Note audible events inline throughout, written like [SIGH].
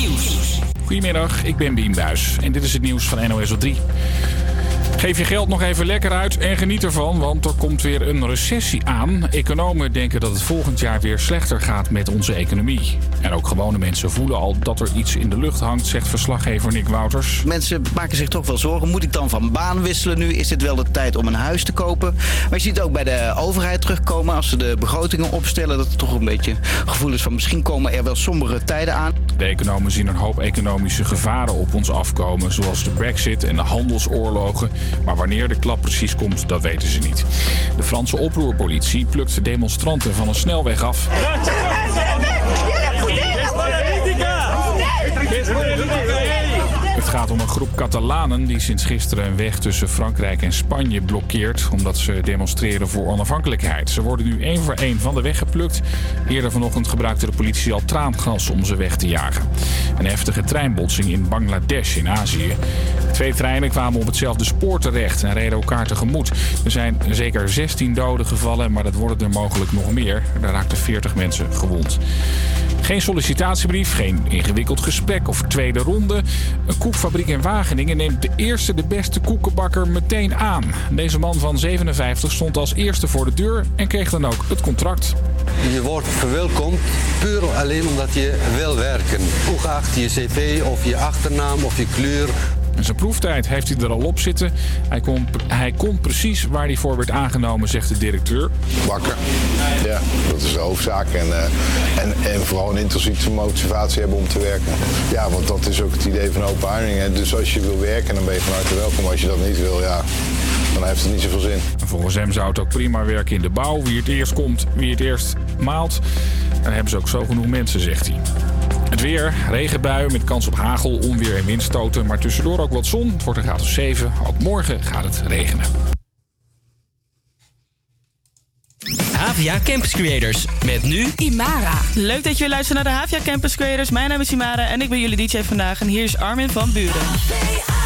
Nieuws. Goedemiddag, ik ben Bien Buis en dit is het nieuws van NOS op 3. Geef je geld nog even lekker uit en geniet ervan, want er komt weer een recessie aan. Economen denken dat het volgend jaar weer slechter gaat met onze economie. En ook gewone mensen voelen al dat er iets in de lucht hangt, zegt verslaggever Nick Wouters. Mensen maken zich toch wel zorgen. Moet ik dan van baan wisselen nu? Is het wel de tijd om een huis te kopen? Maar je ziet het ook bij de overheid terugkomen als ze de begrotingen opstellen. Dat er toch een beetje gevoel is van misschien komen er wel sombere tijden aan. De economen zien een hoop economische gevaren op ons afkomen, zoals de brexit en de handelsoorlogen. Maar wanneer de klap precies komt, dat weten ze niet. De Franse oproerpolitie plukt demonstranten van een snelweg af. Het gaat om een groep Catalanen die sinds gisteren een weg tussen Frankrijk en Spanje blokkeert. omdat ze demonstreren voor onafhankelijkheid. Ze worden nu één voor één van de weg geplukt. Eerder vanochtend gebruikte de politie al traangas om ze weg te jagen. Een heftige treinbotsing in Bangladesh in Azië. Twee treinen kwamen op hetzelfde spoor terecht en reden elkaar tegemoet. Er zijn zeker 16 doden gevallen, maar dat worden er mogelijk nog meer. Er raakten 40 mensen gewond. Geen sollicitatiebrief, geen ingewikkeld gesprek of tweede ronde. Koekfabriek in Wageningen neemt de eerste de beste koekenbakker meteen aan. Deze man van 57 stond als eerste voor de deur en kreeg dan ook het contract. Je wordt verwelkomd puur alleen omdat je wil werken. Ongeacht je cv of je achternaam of je kleur en zijn proeftijd heeft hij er al op zitten. Hij kon, hij kon precies waar hij voor werd aangenomen, zegt de directeur. Bakken, ja, dat is de hoofdzaak. En, uh, en, en vooral een intrinsieke motivatie hebben om te werken. Ja, want dat is ook het idee van open huizing. Dus als je wil werken, dan ben je van harte welkom. Als je dat niet wil, ja, dan heeft het niet zoveel zin. Volgens hem zou het ook prima werken in de bouw. Wie het eerst komt, wie het eerst maalt. En dan hebben ze ook zo genoeg mensen, zegt hij. Het weer, regenbuien met kans op hagel, onweer en windstoten. Maar tussendoor ook wat zon. Het wordt een graad of 7. Ook morgen gaat het regenen. Havia Campus Creators. Met nu Imara. Leuk dat je weer luistert naar de Havia Campus Creators. Mijn naam is Imara en ik ben jullie DJ vandaag. En hier is Armin van Buren.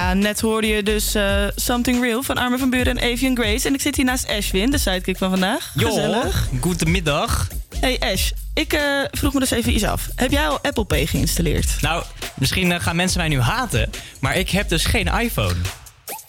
Ja, net hoorde je dus eh, Something Real van Armin van Buren en Avian Grace. En ik zit hier naast Ashwin, de sidekick van vandaag. Gezellig. goedemiddag. Hey Ash, ik eh, vroeg me dus even iets af. Heb jij al Apple Pay geïnstalleerd? Nou, misschien eh, gaan mensen mij nu haten, maar ik heb dus geen iPhone.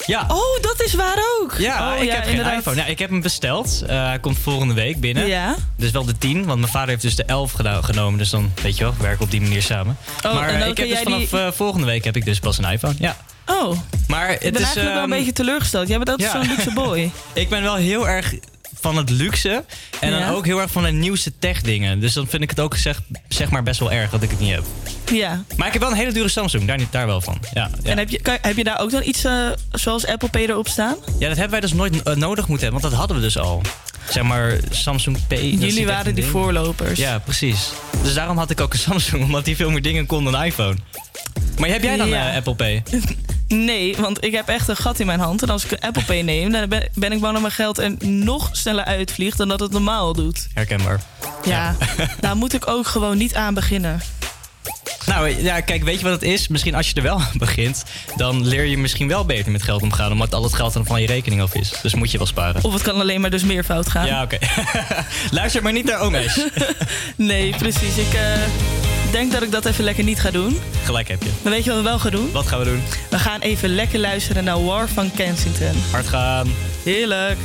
Ja. Oh, dat is waar ook. Ja, Oh, ik ja, heb geen inderdaad. iPhone. Ja, ik heb hem besteld. Eh, hij komt volgende week binnen. Ja. Dus wel de 10, want mijn vader heeft dus de 11 geno- genomen. Dus dan, weet je wel, we werken op die manier samen. Oh, maar ik heb dus die- vanaf volgende week heb ik dus pas een iPhone. Ja. Oh, Maar het ik ben is, eigenlijk wel een ehm, beetje teleurgesteld. Jij bent altijd ja. zo'n luxe boy. [LAUGHS] Ik ben wel heel erg van het luxe. En dan ook heel erg van de nieuwste tech dingen. Dus dan vind ik het ook zeg, zeg maar best wel erg dat ik het niet heb. Ja. Maar ik heb wel een hele dure Samsung, daar, niet, daar wel van. Ja, ja. En heb je, kan- heb je daar ook dan iets eh, zoals Apple Pay erop staan? ja, dat hebben wij dus nooit eh, nodig moeten hebben, want dat hadden we dus al. Zeg maar Samsung Pay. Jullie waren die ding. voorlopers. Ja, precies. Dus daarom had ik ook een [LAUGHS] Samsung, omdat die veel meer dingen kon dan iPhone. Maar heb jij dan Ja. eh, Apple Pay? [LAUGHS] Nee, want ik heb echt een gat in mijn hand. En als ik een Apple Pay neem, dan ben, ben ik bang dat mijn geld er nog sneller uitvliegt dan dat het normaal doet. Herkenbaar. Ja, [LAUGHS] daar moet ik ook gewoon niet aan beginnen. Nou ja, kijk, weet je wat het is? Misschien als je er wel aan begint, dan leer je misschien wel beter met geld omgaan, omdat al het geld dan van je rekening af is. Dus moet je wel sparen. Of het kan alleen maar dus meer fout gaan. Ja, oké. [LAUGHS] Luister maar niet naar Omesh. [LAUGHS] Nee, precies. Ik eh, denk dat ik dat even lekker niet ga doen. Gelijk heb je. Maar weet je wat we wel gaan doen? Wat gaan we doen? We gaan even lekker luisteren naar War van Kensington. Hard gaan. Heerlijk.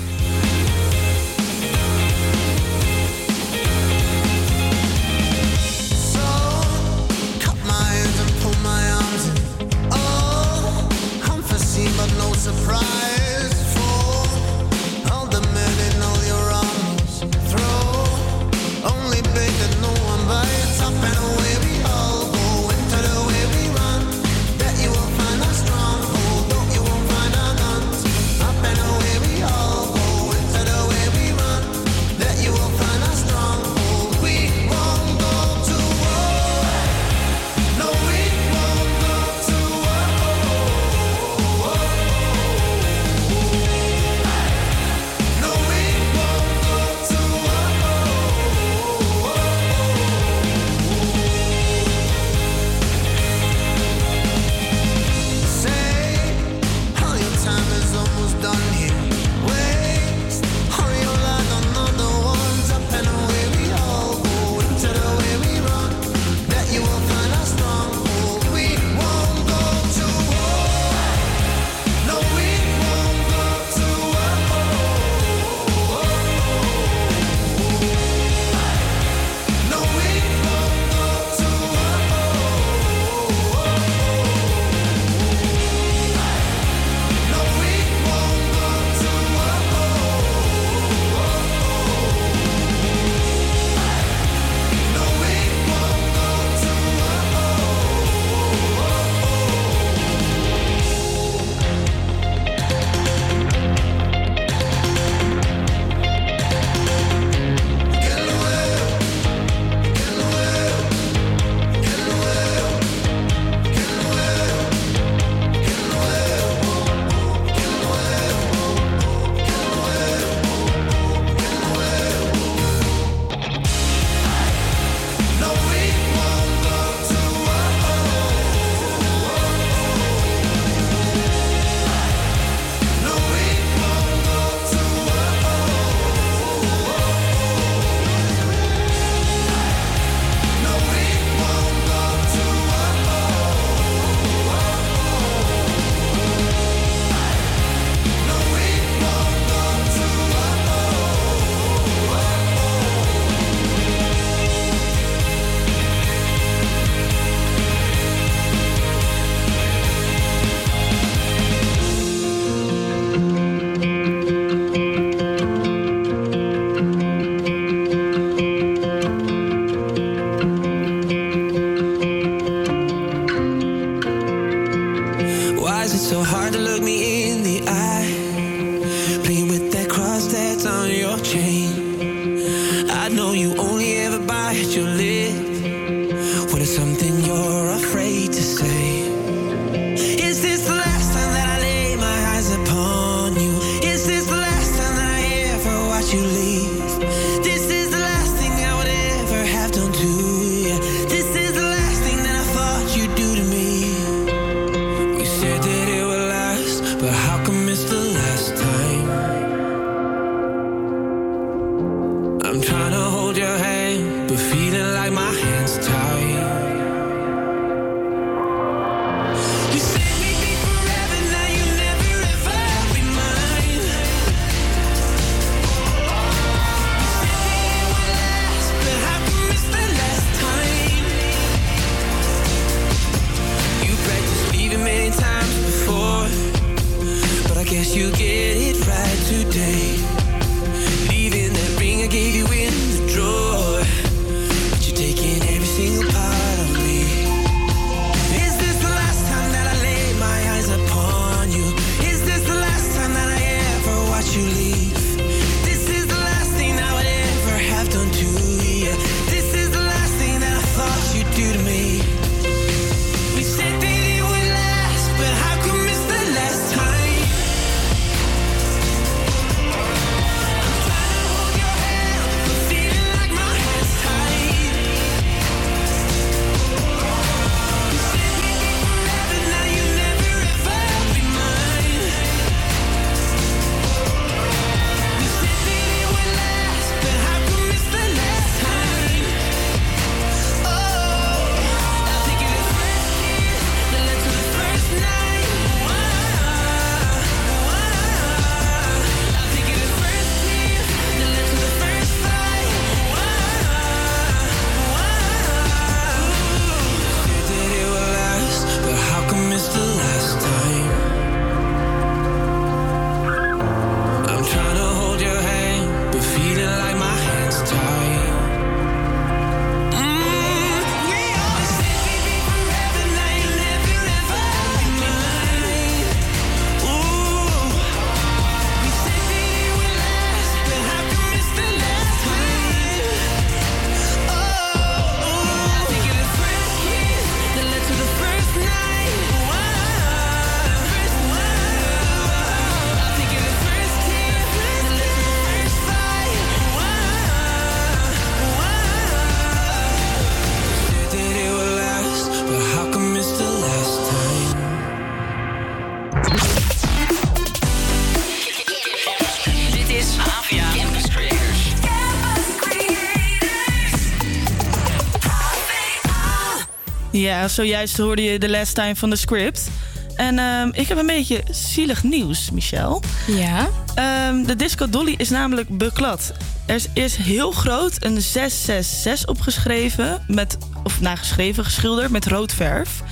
Ja, zojuist hoorde je de last time van de script. En ehm, ik heb een beetje zielig nieuws, Michel. Ja? Ehm, de Disco Dolly is namelijk beklad. Er is, heel groot een 666 opgeschreven, met, of nageschreven, geschilderd met rood verf.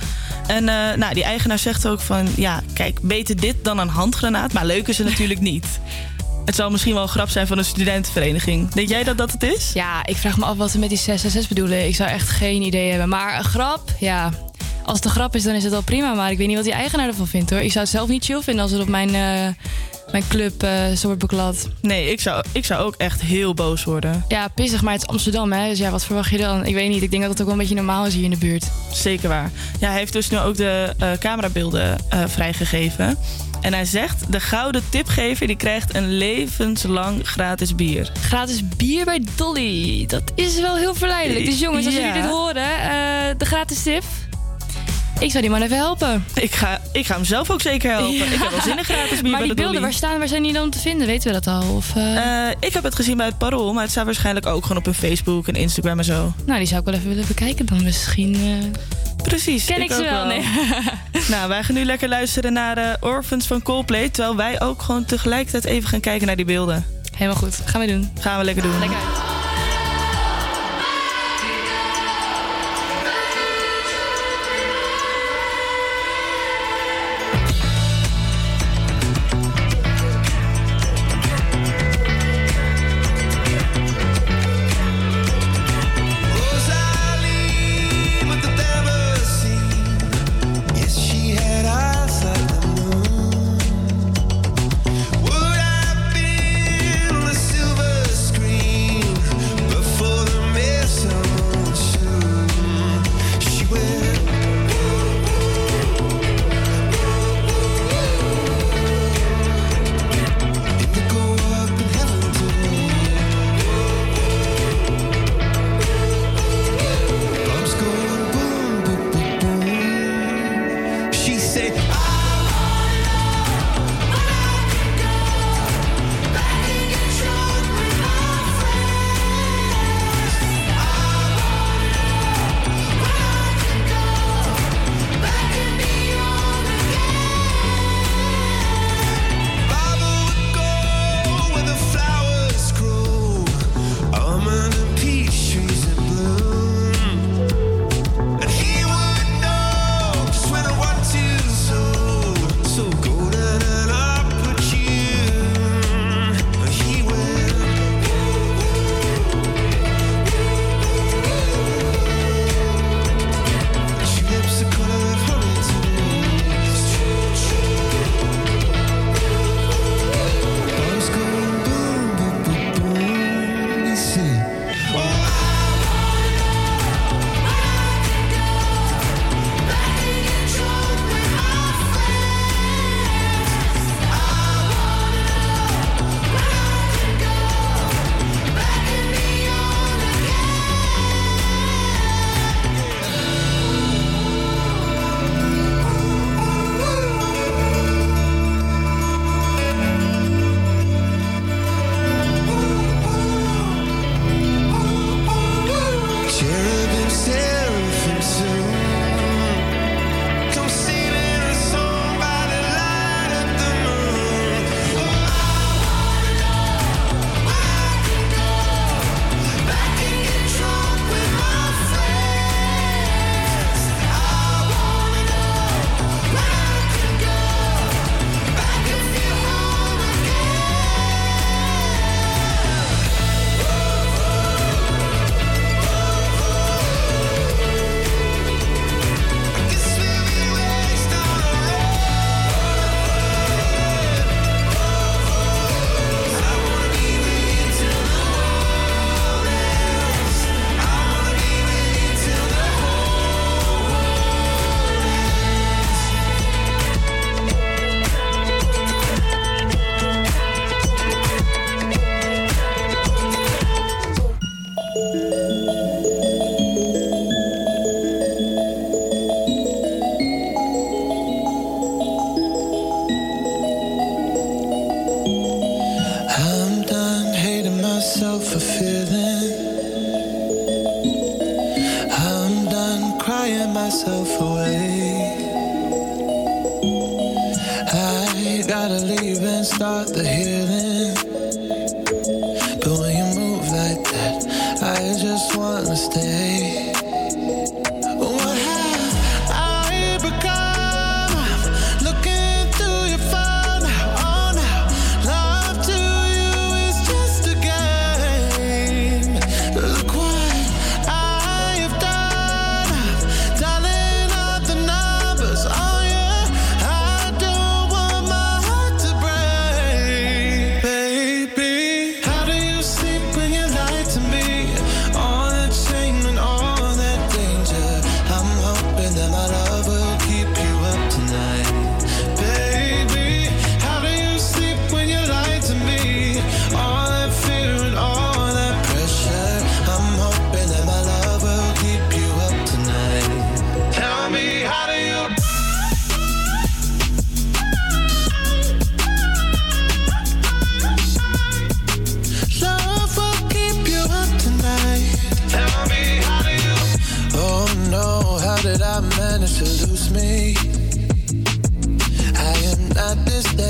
En eh, nou, die eigenaar zegt ook van, ja, kijk, beter dit dan een handgranaat. Maar leuk is het natuurlijk niet. [LAUGHS] Het zal misschien wel een grap zijn van een studentenvereniging. Denk jij dat dat het is? Ja, ik vraag me af wat ze met die 666 bedoelen. Ik zou echt geen idee hebben. Maar een grap, ja. Als het een grap is, dan is het wel prima. Maar ik weet niet wat die eigenaar ervan vindt hoor. Ik zou het zelf niet chill vinden als het op mijn, eh, mijn club eh zo wordt beklad. Nee, ik zou, ik zou ook echt heel boos worden. Ja, pissig, maar het is Amsterdam hè. Dus ja, wat verwacht je dan? Ik weet niet. Ik denk dat het ook wel een beetje normaal is hier in de buurt. Zeker waar. Ja, hij heeft dus nu ook de eh, camerabeelden vrijgegeven. En hij zegt, de gouden tipgever die krijgt een levenslang gratis bier. Gratis bier bij Dolly. Dat is wel heel verleidelijk. Dus jongens, als Ja. jullie dit horen, eh, de gratis tip. Ik zou die man even helpen. Ik ga, ik ga hem zelf ook zeker helpen. Ik heb wel zin in gratis bier Maar bij die de beelden, waar, staan, waar zijn die dan te vinden? Weten we dat al? Of, eh, Eh, ik heb het gezien bij het Parool, maar het staat waarschijnlijk ook gewoon op hun Facebook en Instagram en zo. Nou, die zou ik wel even willen bekijken dan misschien. Precies. Ken ik, ze wel? Nee. [LAUGHS] nou, wij gaan nu lekker luisteren naar eh, Orphans van Coldplay, terwijl wij ook gewoon tegelijkertijd even gaan kijken naar die beelden. Helemaal goed. Gaan we doen. Gaan we lekker doen. Lekker. Rosalie,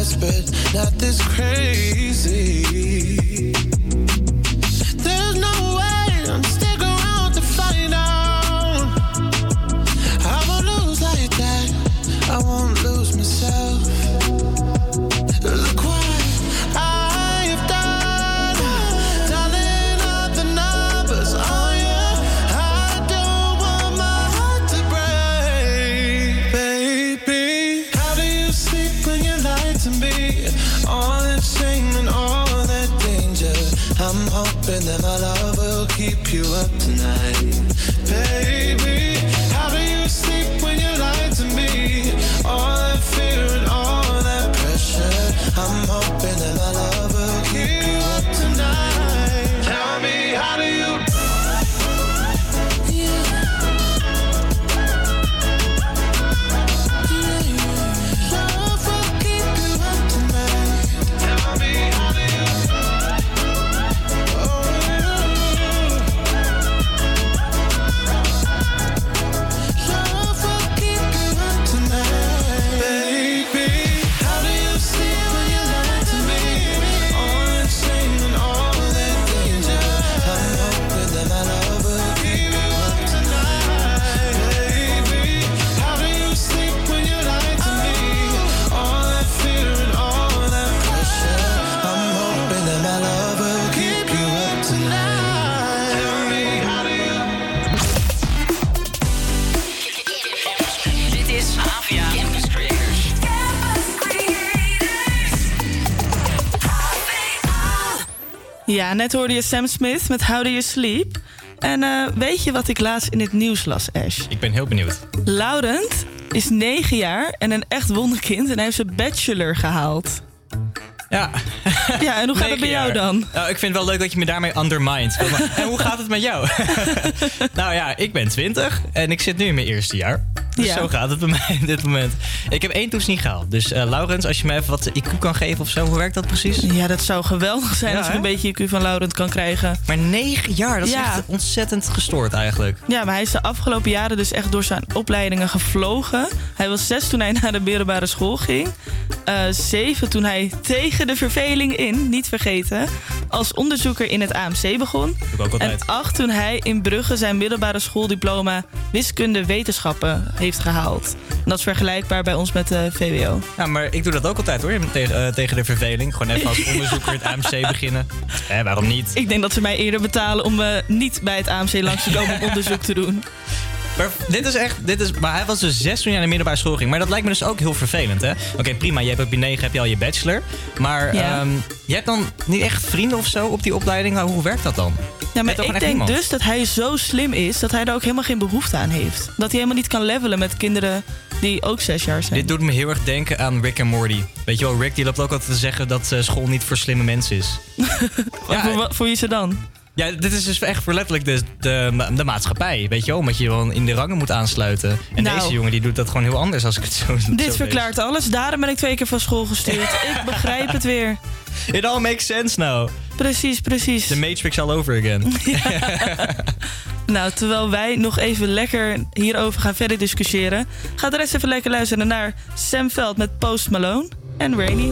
desperate, not this crazy. Ja, net hoorde je Sam Smith met How Do You Sleep. En eh, weet je wat ik laatst in het nieuws las, Ash? Ik ben heel benieuwd. Laurent is 9 jaar en een echt wonderkind en hij heeft zijn bachelor gehaald. Ja. Ja, en hoe gaat het bij jou dan? Nou, ik vind het wel leuk dat je me daarmee undermined. [LAUGHS] en hoe gaat het met jou? [LAUGHS] nou ja, ik ben 20 en ik zit nu in mijn eerste jaar. Dus Ja. zo gaat het bij mij op dit moment. Ik heb één toets niet gehaald. Dus eh Laurens, als je me even wat IQ kan geven of zo, hoe werkt dat precies? Ja, dat zou geweldig zijn Ja, als ik een beetje IQ van Laurent kan krijgen. Maar 9 jaar, dat is Ja. echt ontzettend gestoord eigenlijk. Ja, maar hij is de afgelopen jaren dus echt door zijn opleidingen gevlogen. Hij was zes toen hij naar de middelbare school ging. Eh, zeven toen hij tegen de verveling in, niet vergeten, als onderzoeker in het AMC begon. Ook altijd. En acht toen hij in Brugge zijn middelbare schooldiploma wiskunde wetenschappen heeft gehaald. En dat is vergelijkbaar bij ons met de VWO. Ja, maar ik doe dat ook altijd hoor, tegen, eh, tegen de verveling. Gewoon even als onderzoeker het AMC [LAUGHS] beginnen. Eh, waarom niet? Ik denk dat ze mij eerder betalen om eh, niet bij het AMC langs te komen om onderzoek te doen. Maar dit is echt, dit is, maar hij was dus zes toen hij naar de middelbare school ging. Maar dat lijkt me dus ook heel vervelend, hè? Oké, prima, je hebt op je negen heb je al je bachelor. Maar Ja. ehm, je hebt dan niet echt vrienden of zo op die opleiding. Hoe werkt dat dan? Ja, maar ik denk dus dat hij zo slim is dat hij daar ook helemaal geen behoefte aan heeft. Dat hij helemaal niet kan levelen met kinderen die ook zes jaar zijn. Dit doet me heel erg denken aan Rick en Morty. Weet je wel, Rick die loopt ook altijd te zeggen dat eh, school niet voor slimme mensen is. [LAUGHS] Voor, voor, voor wie ze dan? Ja, dit is dus echt voor letterlijk de, de, de maatschappij. Weet je wel, omdat je wel in de rangen moet aansluiten. En Nou. deze jongen die doet dat gewoon heel anders als ik het zo zo Dit lees. verklaart alles. Daarom ben ik twee keer van school gestuurd. [LAUGHS] ik begrijp het weer. It all makes sense now. Precies, precies. The Matrix all over again. [LAUGHS] Nou, terwijl wij nog even lekker hierover gaan verder discussiëren... gaat de rest even lekker luisteren naar Sam Veld met Post Malone. en Rainy.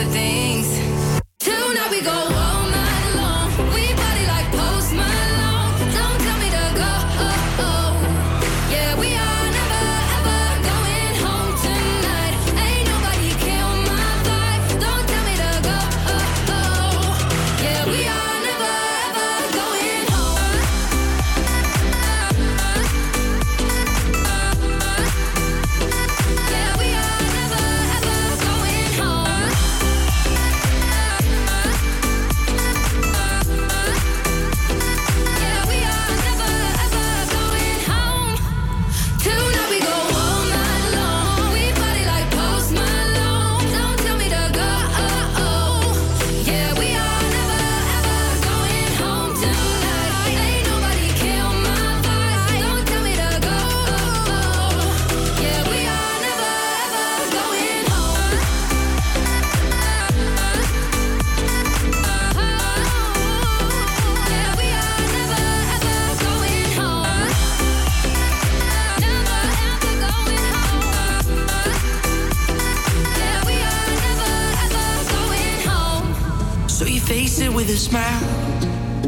smile.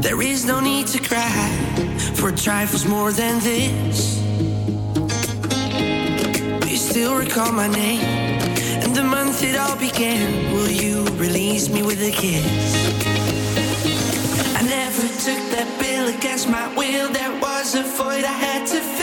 There is no need to cry for trifles more than this. You still recall my name and the month it all began. Will you release me with a kiss? I never took that bill against my will. There was a void I had to fill.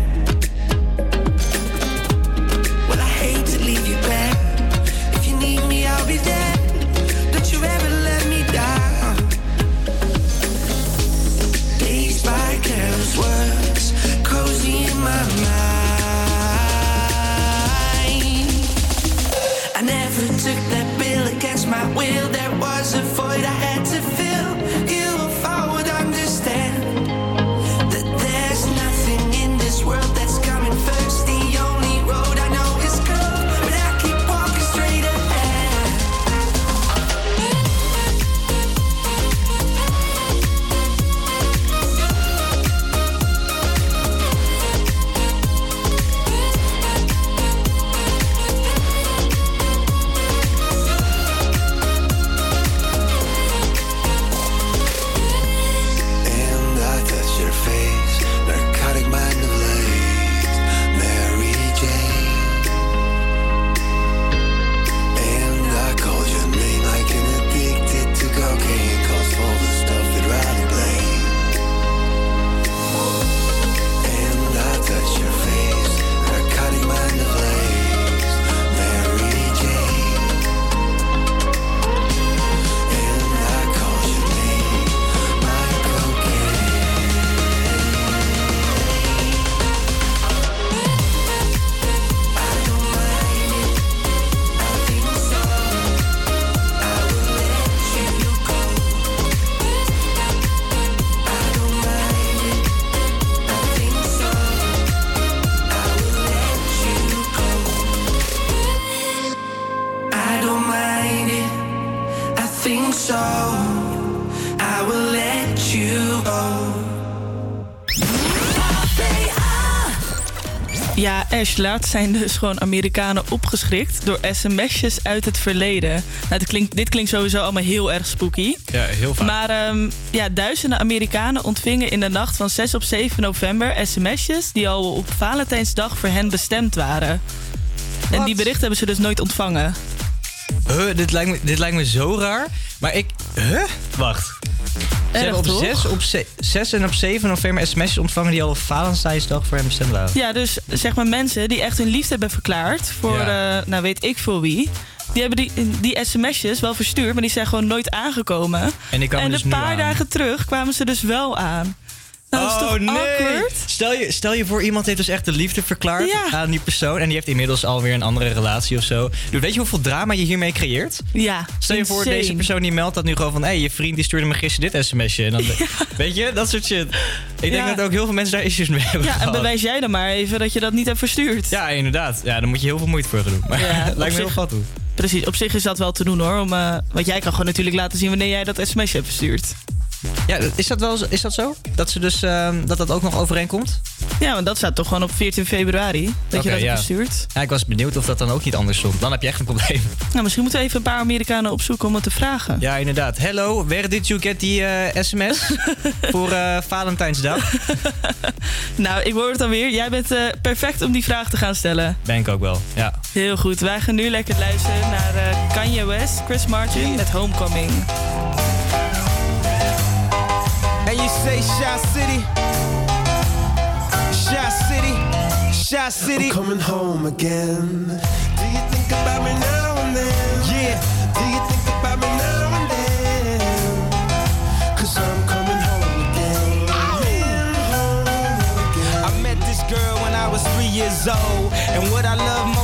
Laatst zijn dus gewoon Amerikanen opgeschrikt door sms'jes uit het verleden. Nou, dit, klinkt, dit klinkt sowieso allemaal heel erg spooky. Ja, heel vaak. Maar ehm, ja, duizenden Amerikanen ontvingen in de nacht van 6 op 7 november sms'jes die al op Valentijnsdag voor hen bestemd waren. En die berichten hebben ze dus nooit ontvangen. Huh, dit, lijkt me, dit lijkt me zo raar. Maar ik... Huh? Wacht. Ze Erg, hebben op toch? 6, op ze- 6 en op 7 november sms'jes ontvangen die al op Valentijnsdag voor hem bestemd waren. Ja, dus zeg maar mensen die echt hun liefde hebben verklaard voor, Ja. eh, nou weet ik veel wie. Die hebben die, die sms'jes wel verstuurd, maar die zijn gewoon nooit aangekomen. En kwamen en dus een paar aan. dagen terug kwamen ze dus wel aan. Nou, dat is toch oh nee! awkward? Stel je, stel je voor, iemand heeft dus echt de liefde verklaard Ja. aan die persoon. En die heeft inmiddels alweer een andere relatie of zo. Dus weet je hoeveel drama je hiermee creëert? Ja, Stel je voor, deze persoon die meldt dat nu gewoon van... hé, hey, je vriend die stuurde me gisteren dit sms'je. En dan, [LAUGHS] Weet je, dat soort shit. Ik denk Ja. dat ook heel veel mensen daar issues mee hebben Ja, en gehad. bewijs jij dan maar even dat je dat niet hebt verstuurd. Ja, inderdaad. Ja, daar moet je heel veel moeite voor gaan doen. Maar [LAUGHS] lijkt me heel zich- vat hoe. Precies, op zich is dat wel te doen hoor. Om, eh, want jij kan gewoon natuurlijk laten zien wanneer jij dat sms'je hebt verstuurd. Ja, is dat, wel, zo- is dat zo? Dat, ze dus, ehm, dat dat ook nog overeenkomt? Ja, want dat staat toch gewoon op 14 februari. Dat je dat ja. hebt verstuurd. Ja, ik was benieuwd of dat dan ook niet anders stond. Dan heb je echt een probleem. Nou, misschien moeten we even een paar Amerikanen opzoeken om het te vragen. Ja, inderdaad. Hello, where did you get die eh, sms [LAUGHS] voor eh, Valentijnsdag? [LAUGHS] Nou, ik hoor het alweer. Jij bent eh, perfect om die vraag te gaan stellen. Ben ik ook wel, ja. Heel goed. Wij gaan nu lekker luisteren naar eh, Kanye West, Chris Martin met Homecoming. Say Shy City, Shy City, Shy City. I'm coming home again. Do you think about me now and then? Yeah. Do you think about me now and then? Cause I'm coming home again. Oh! Man, home again. I met this girl when I was three years old. And what I love most,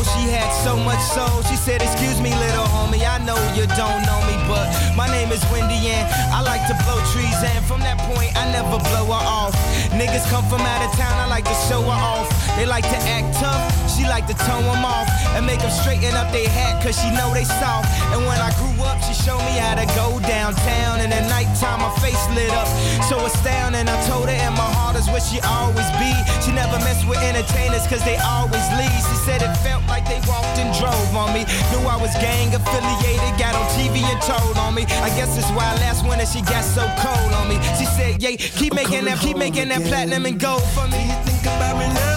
so much soul. She said, Excuse me, little homie, I know you don't know me, but my name is Wendy and I like to blow trees. And from that point, I never blow her off. Niggas come from out of town, I like to show her off. They like to act tough, she like to tone them off. And make them straighten up their hat, cause she know they soft. And when I grew up, she showed me how to go downtown. And at nighttime, my face lit up. So astounding, I told her, and my heart is where she always be. She never mess with entertainers, cause they always leave. She said it felt like they walked and drove on me. Knew I was gang affiliated, got on TV and told on me. I guess that's why last winter she got so cold on me. She said, yeah, keep making that, keep making that platinum and gold for me. Do you think about me now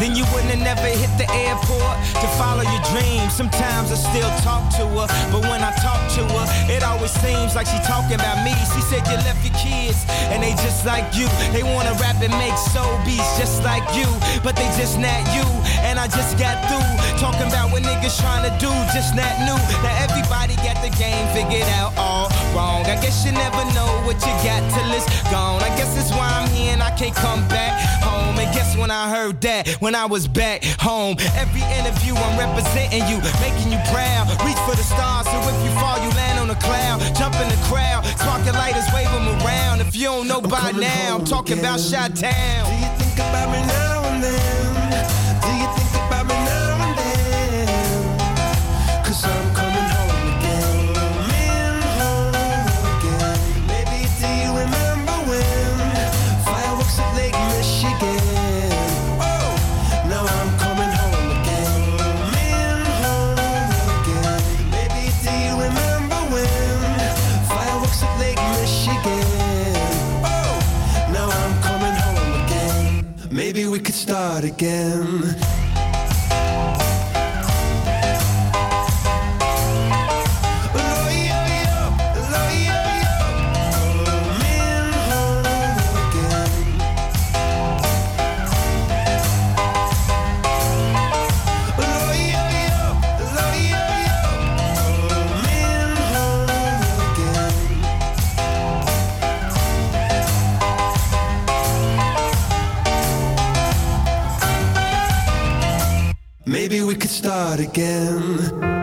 then you wouldn't have never hit the airport to follow your dreams. Sometimes I still talk to her, but when I talk to her, it always seems like she talking about me. She said you left your kids, and they just like you. They wanna rap and make soul beats just like you, but they just not you. And I just got through talking about what niggas trying to do, just not new. Now everybody got the game figured out all wrong. I guess you never know what you got till it's gone. I guess that's why I'm here and I can't come back home. And guess when I heard that, when I was back home, every interview I'm representing you, making you proud. Reach for the stars, so if you fall, you land on a cloud. Jump in the crowd, sparking lighters, wave them around. If you don't know by coming now, I'm talking about again. Shot Town. Do you think about me now and then? Start again. Start again.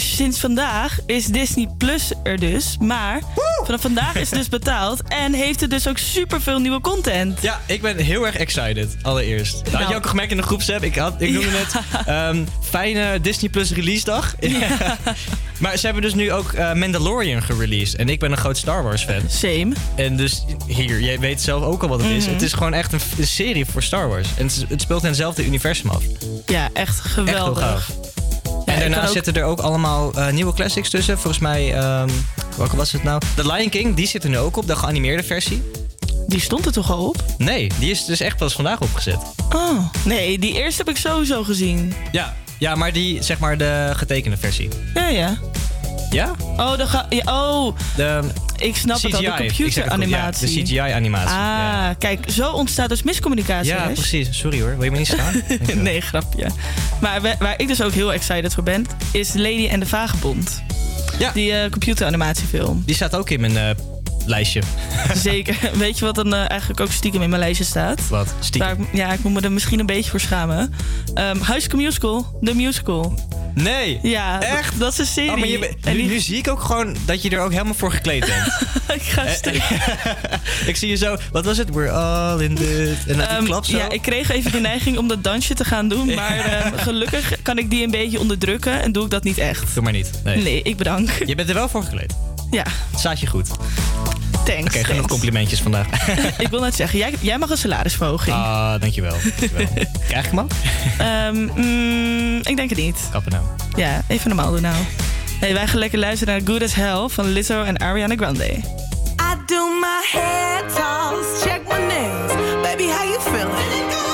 Sinds vandaag is Disney Plus er dus. Maar vanaf vandaag is het dus betaald. En heeft het dus ook superveel nieuwe content. Ja, ik ben heel erg excited, allereerst. Dat had je Nou. ook gemerkt in de groepsapp. Ik, had, ik noemde Ja. net ehm, fijne Disney Plus release dag. [LAUGHS] maar ze hebben dus nu ook eh, Mandalorian gereleased. En ik ben een groot Star Wars fan. Same. En dus hier, jij weet zelf ook al wat het is. Mhm. Het is gewoon echt een, een serie voor Star Wars. En het, het speelt in hetzelfde universum af. Ja, echt geweldig. Echt en ik kan daarna ook- zitten er ook allemaal eh, nieuwe classics tussen. Volgens mij, ehm, welke was het nou? The Lion King, die zit er nu ook op, de geanimeerde versie. Die stond er toch al op? Nee, die is dus echt pas vandaag opgezet. Oh, nee, die eerste heb ik sowieso gezien. Ja, ja maar die, zeg maar, de getekende versie. Ja, ja. Ja? Oh, de ga ja, oh. De ik snap het al, de goed, ja, computeranimatie. de CGI-animatie. Ah, kijk, zo ontstaat dus miscommunicatie. Ja, precies. Sorry hoor, wil je me niet staan? [LAUGHS] nee, grapje. Maar wa- waar ik dus ook heel excited voor ben, is Lady en de Vagebond. Ja. Die eh, computeranimatiefilm. Die staat ook in mijn eh, lijstje. [LAUGHS] Zeker. Weet je wat dan eh, eigenlijk ook stiekem in mijn lijstje staat? Wat? Stiekem? Ja, ik moet me er misschien een beetje voor schamen. Ehm, um, Huiske Musical, the musical. Nee. Ja, echt? Dat is een oh, serie. Oh, nu, zie ik ook gewoon dat je er ook helemaal voor gekleed bent. [LAUGHS] ik ga eh, stuk. [LAUGHS] ik zie je zo. Wat was het? We're all in this. En dat ehm, klap zo. Ja, ik kreeg even de neiging om dat dansje te gaan doen. Maar ehm, gelukkig kan ik die een beetje onderdrukken en doe ik dat niet echt. Doe maar niet. Nee, ik bedank. Je bent er wel voor gekleed. Ja. Het staat je goed. Oké, okay, genoeg complimentjes vandaag. [LAUGHS] ik wil net zeggen, jij, jij mag een salarisverhoging. Ah, dankjewel. dankjewel. [LAUGHS] Krijg ik hem al? Ehm, mm, ik denk het niet. Kappen nou. Ja, even normaal doen nou. Hey, wij gaan lekker luisteren naar Good As Hell van Lizzo en Ariana Grande. I do my head toss, check my nails. Baby, how you feeling?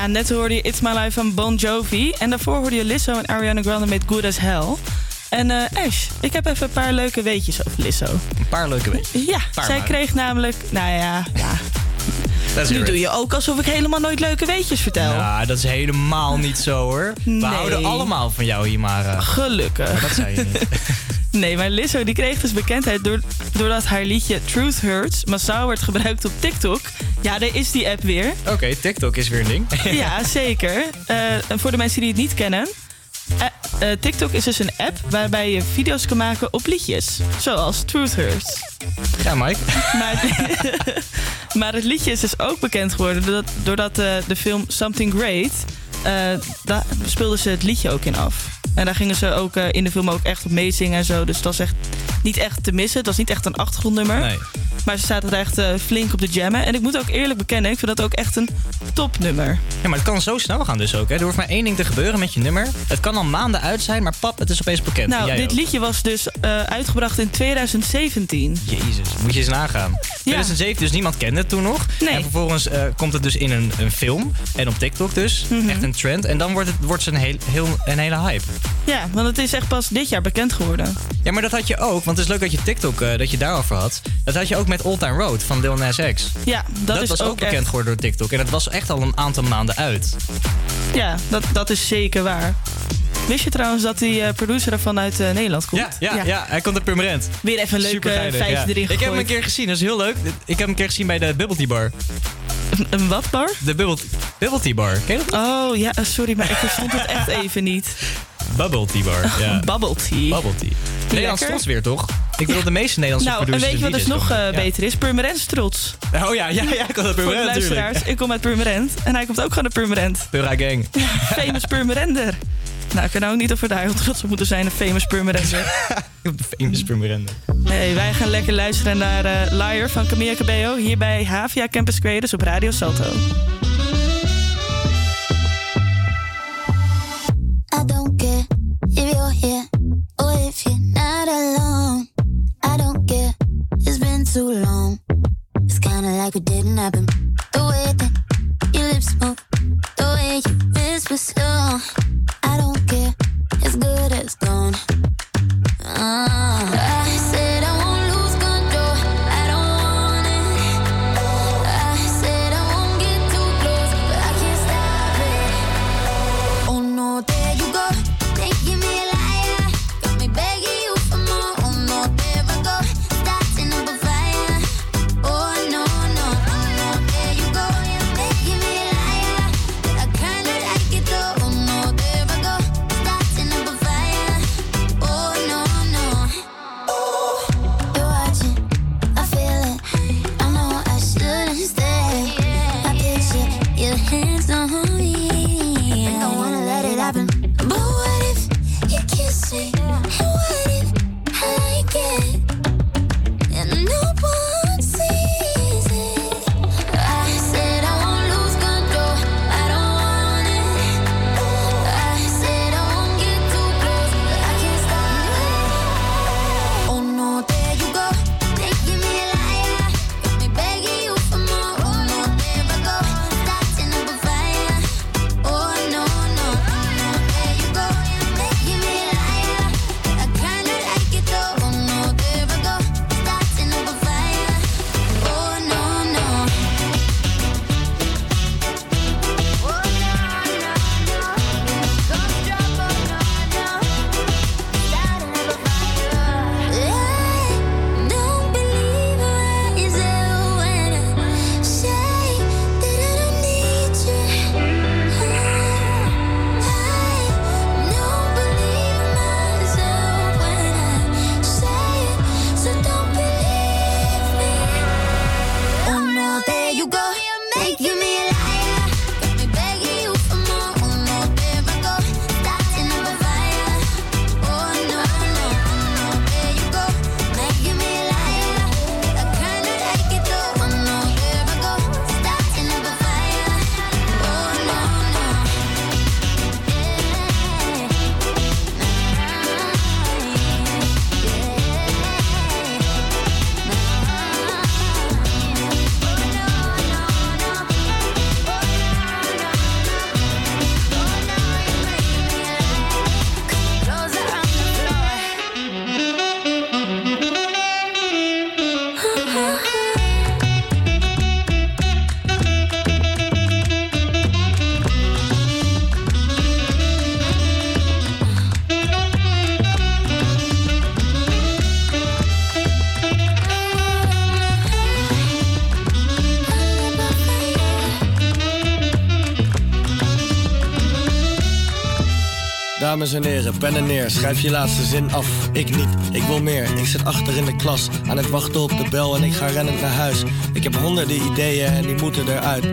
Ja, net hoorde je It's My Life van Bon Jovi. En daarvoor hoorde je Lizzo en Ariana Grande met Good As Hell. En eh Ash, ik heb even een paar leuke weetjes over Lizzo. Een paar leuke weetjes. Ja, Paar zij maar. kreeg namelijk... Nou ja, ja. Nu doe it. je ook alsof ik helemaal nooit leuke weetjes vertel. Nou, dat is helemaal niet zo hoor. We Nee. houden allemaal van jou hier, maar... Gelukkig. maar dat zei je niet. [LAUGHS] Nee, maar Lizzo die kreeg dus bekendheid door, doordat haar liedje Truth Hurts massaal werd gebruikt op TikTok. Ja, daar is die app weer. Oké, TikTok is weer een ding. [LAUGHS] Ja, zeker. En voor de mensen die het niet kennen. eh, eh, TikTok is dus een app waarbij je video's kan maken op liedjes. Zoals Truth Hurts. Ja, Mike. Maar, [LAUGHS] maar het liedje is dus ook bekend geworden doordat, doordat de film Something Great... daar speelden ze het liedje ook in af. En daar gingen ze ook in de film ook echt op meezingen en zo. Dus dat was echt niet echt te missen. Het was niet echt een achtergrondnummer. Nee. Maar ze zaten er echt eh, flink op de jammen. En ik moet ook eerlijk bekennen, ik vind dat ook echt een topnummer. Ja, maar het kan zo snel gaan dus ook. Hè. Er hoeft maar één ding te gebeuren met je nummer. Het kan al maanden uit zijn, maar pap, het is opeens bekend. Nou, Jij dit ook. liedje was dus eh, uitgebracht in 2017. Jezus, moet je eens nagaan. 2007, dus niemand kende het toen nog. Nee. En vervolgens eh, komt het dus in een, een film. En op TikTok dus. Mhm. Echt een trend. En dan wordt het, wordt het een, heel, heel, een hele hype. Ja, want het is echt pas dit jaar bekend geworden. Ja, maar dat had je ook. Want het is leuk dat je TikTok, dat je daarover had. Dat had je ook met Old Town Road van Lil Nas X. Ja, dat, is was ook, bekend echt- geworden door TikTok. En dat was echt al een aantal maanden uit. Ja, dat, dat is zeker waar. Wist je trouwens dat die eh, producer er vanuit eh, Nederland komt? Ja, ja, ja. hij komt uit Purmerend. Weer even een leuke feitje ja. erin Ik heb hem een keer gezien, dat is heel leuk. Ik heb hem een keer gezien bij de Bubble Tea Bar. Een wat bar? De Bubble, Bubble Tea Bar. Ken je dat? Oh ja, eh, sorry, maar ik verstond het echt even niet. [LAUGHS] Bubble Tea Bar, [LAUGHS] ja. Bubble tea. Bubble Tea. Nederlands trots weer, toch? Ik bedoel, de meeste Nederlandse Nou, en producers weet je wat dus nog eh, beter is? Purmerend trots. Oh ja, ja, ja, ik Voor de Purmerend luisteraars, ik kom uit Purmerend. En hij komt ook gewoon uit Purmerend. Pura Gang. Famous Purmerender. Nou, ik kan ook niet over daar heel trots op moeten zijn, een famous Purmerender. [LAUGHS] Famous Purmerend. Nee, wij gaan lekker luisteren naar eh Liar van Camilla Cabello. Hier bij Havia Campus Creators op Radio Salto. You're here or if you're not alone. I don't care, it's been too long. It's kinda like we didn't happen. The way that your lips move, the way you whisper slow. En pen en neer, schrijf je laatste zin af. Ik niet, ik wil meer. Ik zit achter in de klas, aan het wachten op de bel en ik ga rennend naar huis. Ik heb honderden ideeën en die moeten eruit.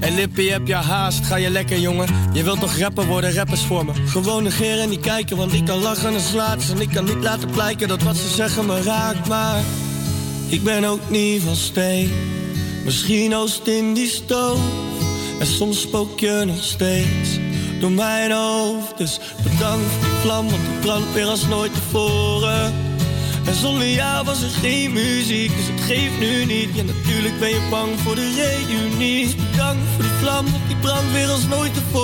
Hey Lippie, heb je haast? Ga je lekker, jongen? Je wilt toch rapper worden, rappers voor me? Gewoon negeren en niet kijken, want ik kan lachen en slaat En ik kan niet laten blijken dat wat ze zeggen me raakt, maar... Ik ben ook niet van steen. Misschien oost in die stoof. En soms spook je nog steeds door mijn hoofd. Dus bedankt voor die vlam, want die brandt weer als nooit tevoren. En zonder jou was er geen muziek, dus het geeft nu niet. Ja, natuurlijk ben je bang voor de reunie. Dus bedankt voor die vlam, want die brandt weer als nooit tevoren.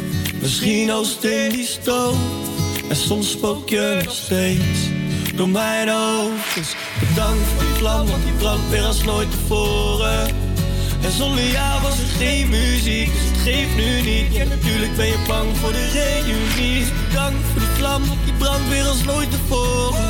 Misschien oost in die stoof En soms spook je nog steeds Door mijn Dus bedankt voor die vlam, want die brandt weer als nooit tevoren en zonder jou was er geen muziek, dus het geeft nu niet. Ja, natuurlijk ben je bang voor de reunie. Bedankt voor die vlam, want die brandt weer als nooit tevoren.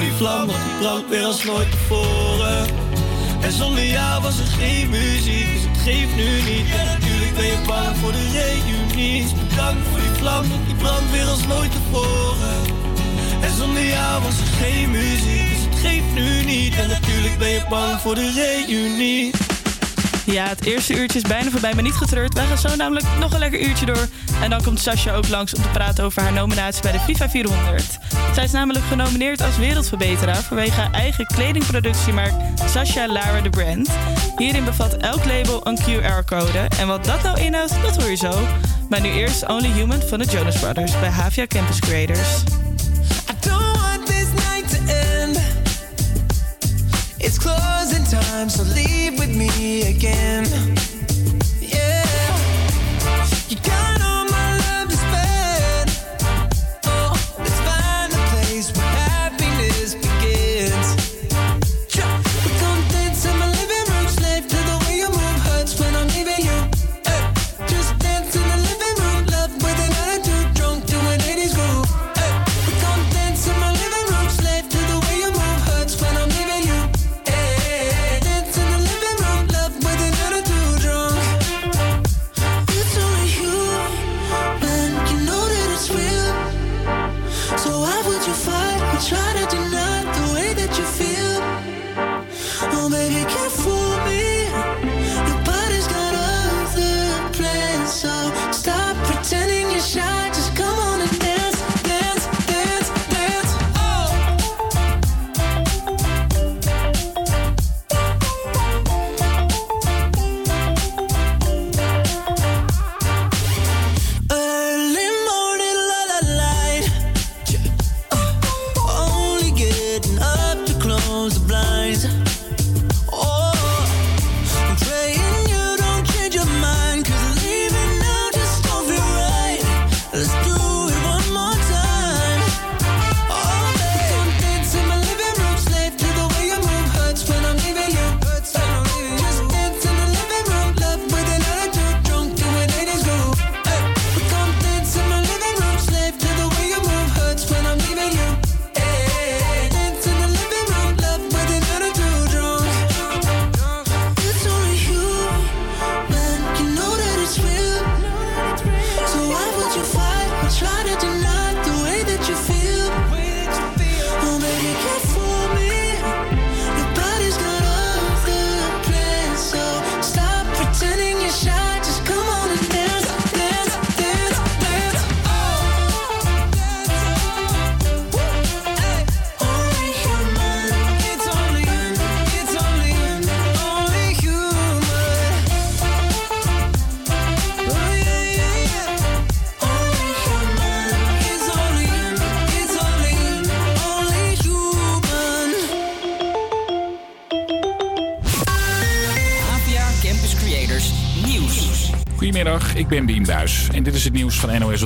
Die vlam, want die brandt weer als nooit tevoren. En zonder jou was er geen muziek, dus het geeft nu niet. En natuurlijk ben je bang voor de reunie. Dus bedankt voor die vlam, want die brandt weer als nooit tevoren. En zonder jou was er geen muziek, dus het geeft nu niet. En natuurlijk ben je bang voor de reunie. Ja, het eerste uurtje is bijna voorbij, maar niet getreurd. Wij gaan zo namelijk nog een lekker uurtje door. En dan komt Sasha ook langs om te praten over haar nominatie bij de FIFA 400. Zij is namelijk genomineerd als wereldverbeteraar vanwege haar eigen kledingproductiemerk Sasha Lara de Brand. Hierin bevat elk label een QR-code. En wat dat nou inhoudt, dat hoor je zo. Maar nu eerst Only Human van de Jonas Brothers bij Havia Campus Creators. don't want this night to end. It's time, so leave with me again.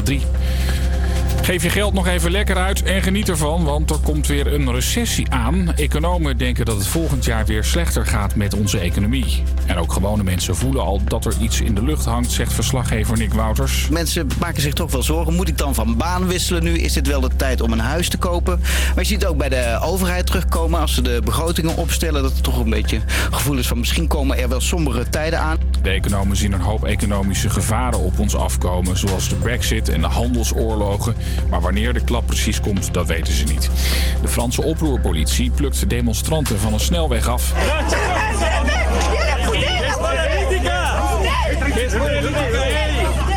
3. Geef je geld nog even lekker uit en geniet ervan, want er komt weer een recessie aan. Economen denken dat het volgend jaar weer slechter gaat met onze economie. En ook gewone mensen voelen al dat er iets in de lucht hangt, zegt verslaggever Nick Wouters. Mensen maken zich toch wel zorgen. Moet ik dan van baan wisselen nu? Is dit wel de tijd om een huis te kopen? Maar je ziet ook bij de overheid terugkomen als ze de begrotingen opstellen. Dat er toch een beetje gevoel is van misschien komen er wel sombere tijden aan. De economen zien een hoop economische gevaren op ons afkomen, zoals de brexit en de handelsoorlogen. Maar wanneer de klap precies komt, dat weten ze niet. De Franse oproerpolitie plukt de demonstranten van een snelweg af.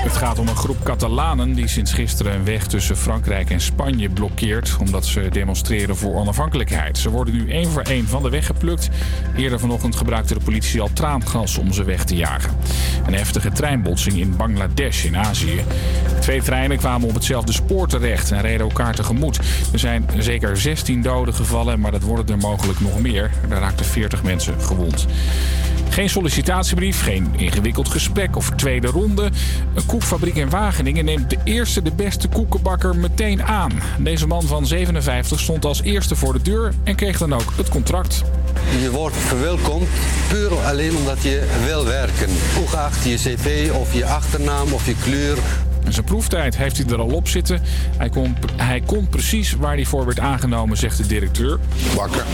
Het gaat om een groep Catalanen die sinds gisteren een weg tussen Frankrijk en Spanje blokkeert omdat ze demonstreren voor onafhankelijkheid. Ze worden nu één voor één van de weg geplukt. Eerder vanochtend gebruikte de politie al traangas om ze weg te jagen. Een heftige treinbotsing in Bangladesh in Azië. Twee treinen kwamen op hetzelfde spoor terecht en reden elkaar tegemoet. Er zijn zeker 16 doden gevallen, maar dat worden er mogelijk nog meer. Er raakten 40 mensen gewond. Geen sollicitatiebrief, geen ingewikkeld gesprek of tweede ronde. Een koekfabriek in Wageningen neemt de eerste de beste koekenbakker meteen aan. Deze man van 57 stond als eerste voor de deur en kreeg dan ook het contract. Je wordt verwelkomd puur alleen omdat je wil werken. Ongeacht je cv of je achternaam of je kleur. En zijn proeftijd heeft hij er al op zitten. Hij kon, hij kon precies waar hij voor werd aangenomen, zegt de directeur. Bakker.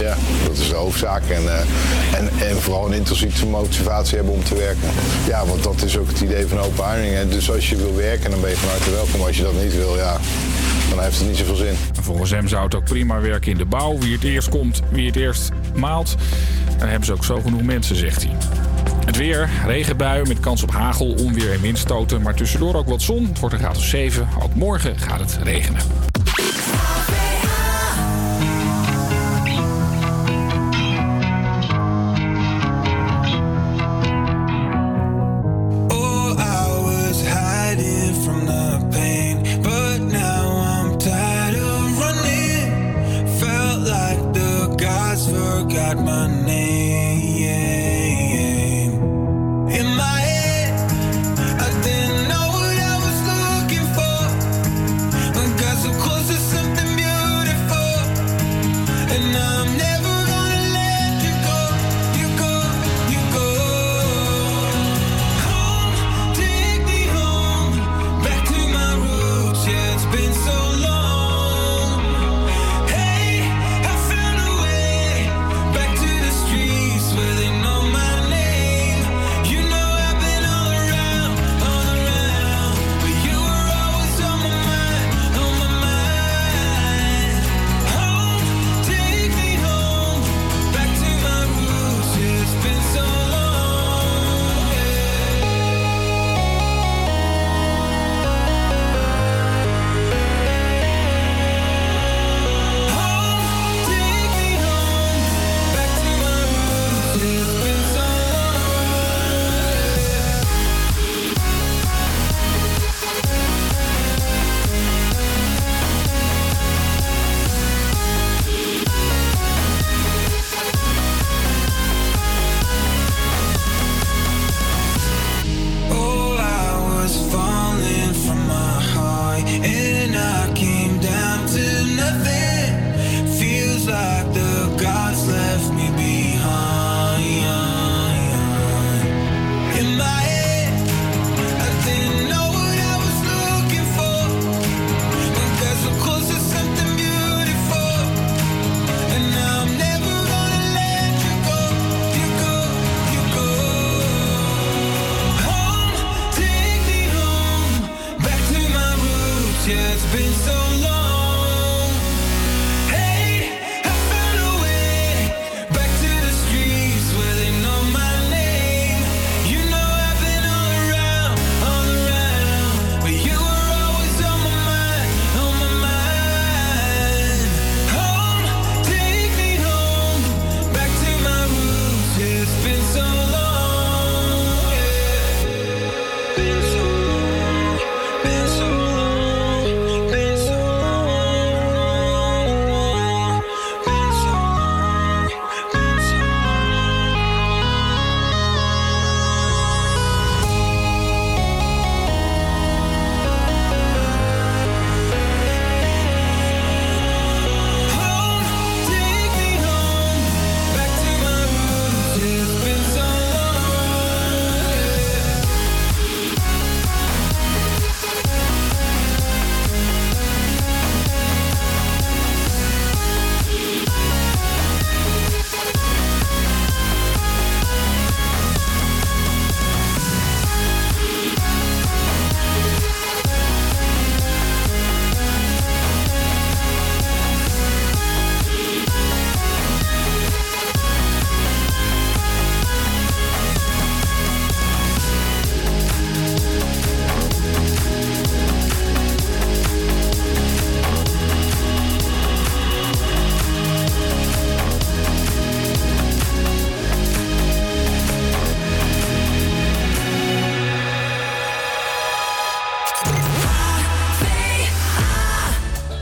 Ja, dat is de hoofdzaak. En, eh, en, en vooral een intrinsieke motivatie hebben om te werken. Ja, want dat is ook het idee van open haring. hè. Dus als je wil werken, dan ben je van harte welkom. Als je dat niet wil, ja, dan heeft het niet zoveel zin. Volgens hem zou het ook prima werken in de bouw. Wie het eerst komt, wie het eerst maalt. Daar hebben ze ook zo genoeg mensen, zegt hij. Het weer, regenbuien met kans op hagel, onweer en windstoten. Maar tussendoor ook wat zon. Het wordt een graad of 7. Ook morgen gaat het regenen.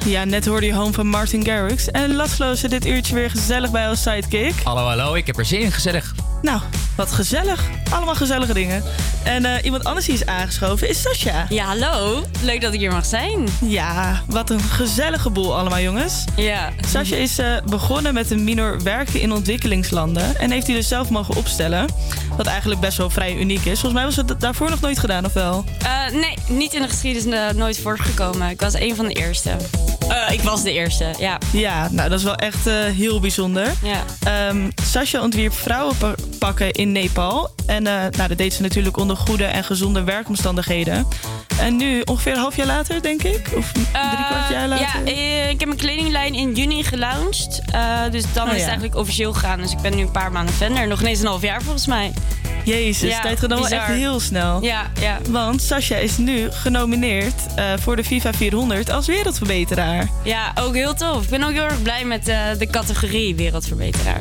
Ja, net hoorde je Home van Martin Garrix. En Laszlo zit dit uurtje weer gezellig bij als sidekick. Hallo, hallo, ik heb er zin in, gezellig. Nou, wat gezellig. Allemaal gezellige dingen. En eh, iemand anders die is aangeschoven is Sascha. Ja, hallo. Leuk dat ik hier mag zijn. Ja, wat een gezellige boel allemaal, jongens. Ja. Sascha is eh, begonnen met een minor werken in ontwikkelingslanden. En heeft hij dus zelf mogen opstellen. Wat eigenlijk best wel vrij uniek is. Volgens mij was het daarvoor nog nooit gedaan, of wel? Eh, nee, niet in de geschiedenis nooit voorgekomen. Ik was een van de eerste. Ik was de eerste, ja. Ja, nou dat is wel echt heel bijzonder. Ja. Ehm Sasha ontwierp vrouwenpakken in Nepal. En eh, nou, dat deed ze natuurlijk onder goede en gezonde werkomstandigheden. En nu, ongeveer een half jaar later, denk ik? Of drie kwart jaar later? Ja, eh, ik heb mijn kledinglijn in juni gelaunched. Eh, dus dan Oh, is het eigenlijk officieel gegaan. Dus ik ben nu een paar maanden verder. Nog ineens een half jaar volgens mij. Jezus, Ja, tijd gaat dan wel echt heel snel. Ja, ja. Want Sasha is nu genomineerd eh, voor de FIFA 400 als wereldverbeteraar. Ja, ook heel tof. Ik ben ook heel erg blij met eh, de categorie wereldverbeteraar.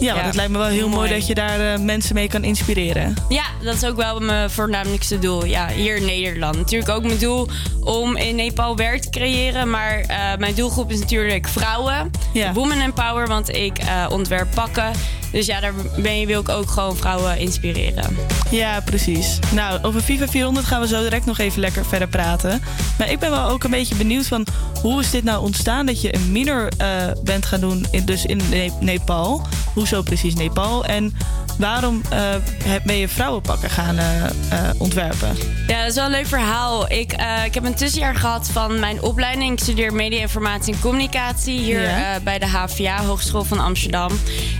Ja, want het lijkt me wel heel mooi, dat je daar eh, mensen mee kan inspireren. Ja, dat is ook wel mijn voornamelijkste doel. Ja, hier in Nederland. Natuurlijk ook mijn doel om in Nepal werk te creëren. Maar eh, mijn doelgroep is natuurlijk vrouwen. Women Empower, want ik eh, ontwerp pakken. Dus ja, daar ben je, wil ik ook gewoon vrouwen inspireren. Ja, precies. Nou, over FIFA 400 gaan we zo direct nog even lekker verder praten. Maar ik ben wel ook een beetje benieuwd van hoe is dit nou ontstaan dat je een minor eh, bent gaan doen, in, dus in Ne- Nepal. Hoezo precies Nepal? En waarom eh, heb- ben je vrouwenpakken gaan eh, ontwerpen? Ja, dat is wel een leuk verhaal. Ik, ik heb een tussenjaar gehad van mijn opleiding. Ik studeer media, informatie en communicatie hier Ja. bij de HVA, Hogeschool van Amsterdam.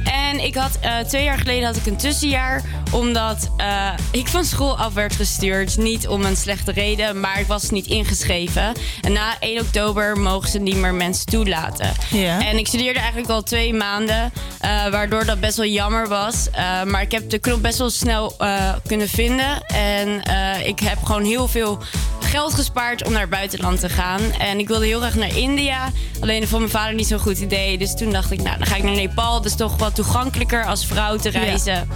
En ik had eh, twee jaar geleden had ik een tussenjaar, omdat eh, ik van school af werd gestuurd. Niet om een slechte reden, maar ik was niet ingeschreven. En na 1 oktober mogen ze niet meer mensen toelaten. Ja. En ik studeerde eigenlijk al twee maanden, eh, waardoor dat best wel jammer was. Maar ik heb de knop best wel snel kunnen vinden. En ik heb gewoon heel veel geld gespaard om naar het buitenland te gaan. En ik wilde heel graag naar India. Alleen dat vond mijn vader niet zo'n goed idee. Dus toen dacht ik, nou, dan ga ik naar Nepal. Dat is toch wat toegankelijker als vrouw te reizen.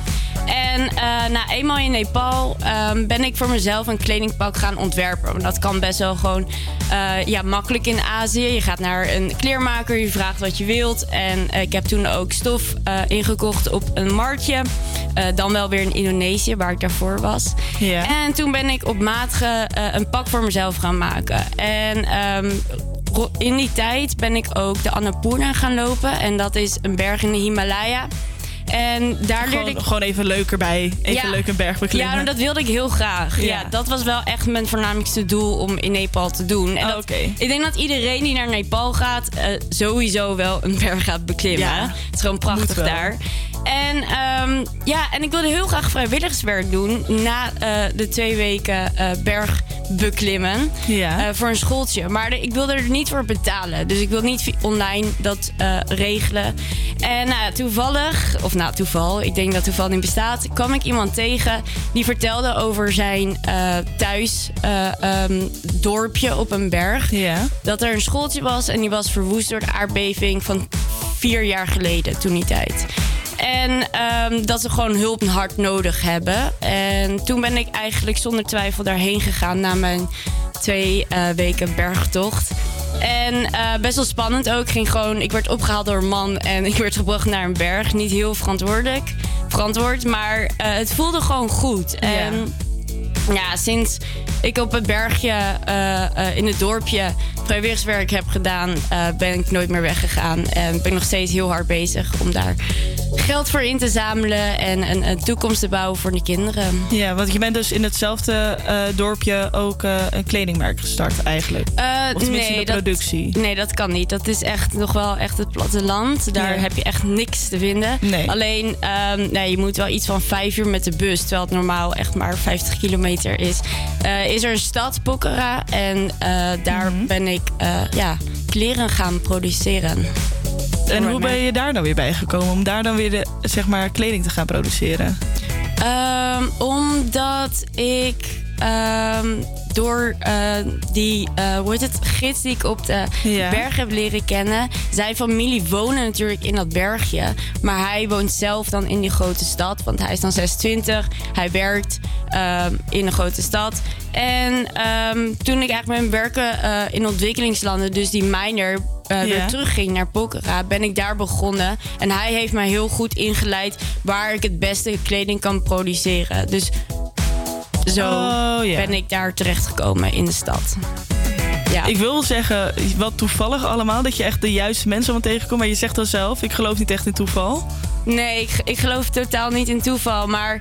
En eh, na eenmaal in Nepal ehm, ben ik voor mezelf een kledingpak gaan ontwerpen. Want dat kan best wel gewoon eh, ja, makkelijk in Azië. Je gaat naar een kleermaker, je vraagt wat je wilt. En eh, ik heb toen ook stof ingekocht op een marktje. Dan wel weer in Indonesië, waar ik daarvoor was. En toen ben ik op maat ge- een pak voor mezelf gaan maken. En ehm, in die tijd ben ik ook de Annapurna gaan lopen. En dat is een berg in de Himalaya. En daar Gewoon, leerde ik... gewoon even leuk erbij. Even Ja. leuk een berg beklimmen. Ja, dat wilde ik heel graag. Ja. Ja. dat was wel echt mijn voornamelijkste doel om in Nepal te doen. En dat, Ik denk dat iedereen die naar Nepal gaat, eh, sowieso wel een berg gaat beklimmen. Ja, Het is gewoon prachtig daar. En ehm, ja, en ik wilde heel graag vrijwilligerswerk doen na eh, de twee weken eh, berg beklimmen Ja. eh, voor een schooltje. Maar de- ik wilde er niet voor betalen. Dus ik wil niet online dat regelen. En nou, ja, toevallig, of nou toeval, ik denk dat toeval niet bestaat, kwam ik iemand tegen die vertelde over zijn thuis eh, ehm, dorpje op een berg. Dat er een schooltje was en die was verwoest door de aardbeving van vier jaar geleden, toen die tijd. En ehm, dat ze gewoon hulp hard nodig hebben. En toen ben ik eigenlijk zonder twijfel daarheen gegaan na mijn twee eh, weken bergtocht. En eh, best wel spannend ook. Ik, ging gewoon, ik werd opgehaald door een man en [LAUGHS] ik werd gebracht naar een berg. Niet heel verantwoordelijk, verantwoord, maar eh, het voelde gewoon goed. En ja, sinds ik op het bergje eh, eh, in het dorpje vrijwilligerswerk heb gedaan, eh, ben ik nooit meer weggegaan. En ben ik nog steeds heel hard bezig om daar geld voor in te zamelen en een, een toekomst te bouwen voor de kinderen. Ja, want je bent dus in hetzelfde dorpje ook een kledingmerk gestart eigenlijk. Of tenminste de dat- productie. nee, dat kan niet. Dat is echt nog wel echt het platteland. Daar heb je echt niks te vinden. Nee. Alleen, ehm, nee, je moet wel iets van vijf uur met de bus, terwijl het normaal echt maar 50 kilometer is. Eh, is er een stad, Pokhara, en eh, daar Mhm. ben ik eh, ja, kleren gaan produceren. En hoe ben je daar dan weer bij gekomen om daar dan weer de, zeg maar, kleding te gaan produceren? Ehm, omdat ik ehm, door eh, die, eh, hoe heet het, gids die ik op de Ja. berg heb leren kennen. Zijn familie wonen natuurlijk in dat bergje. Maar hij woont zelf dan in die grote stad. Want hij is dan 26. Hij werkt ehm, in een grote stad. En ehm, toen ik eigenlijk hem werken eh, in ontwikkelingslanden, dus die miner weer terugging naar Pokhara, ben ik daar begonnen. En hij heeft mij heel goed ingeleid waar ik het beste kleding kan produceren. Dus zo Oh, ja. ben ik daar terechtgekomen in de stad. Ja. Ik wil zeggen, wat toevallig allemaal, dat je echt de juiste mensen allemaal tegenkomt. Maar je zegt al zelf, ik geloof niet echt in toeval. Nee, ik, ik geloof totaal niet in toeval. Maar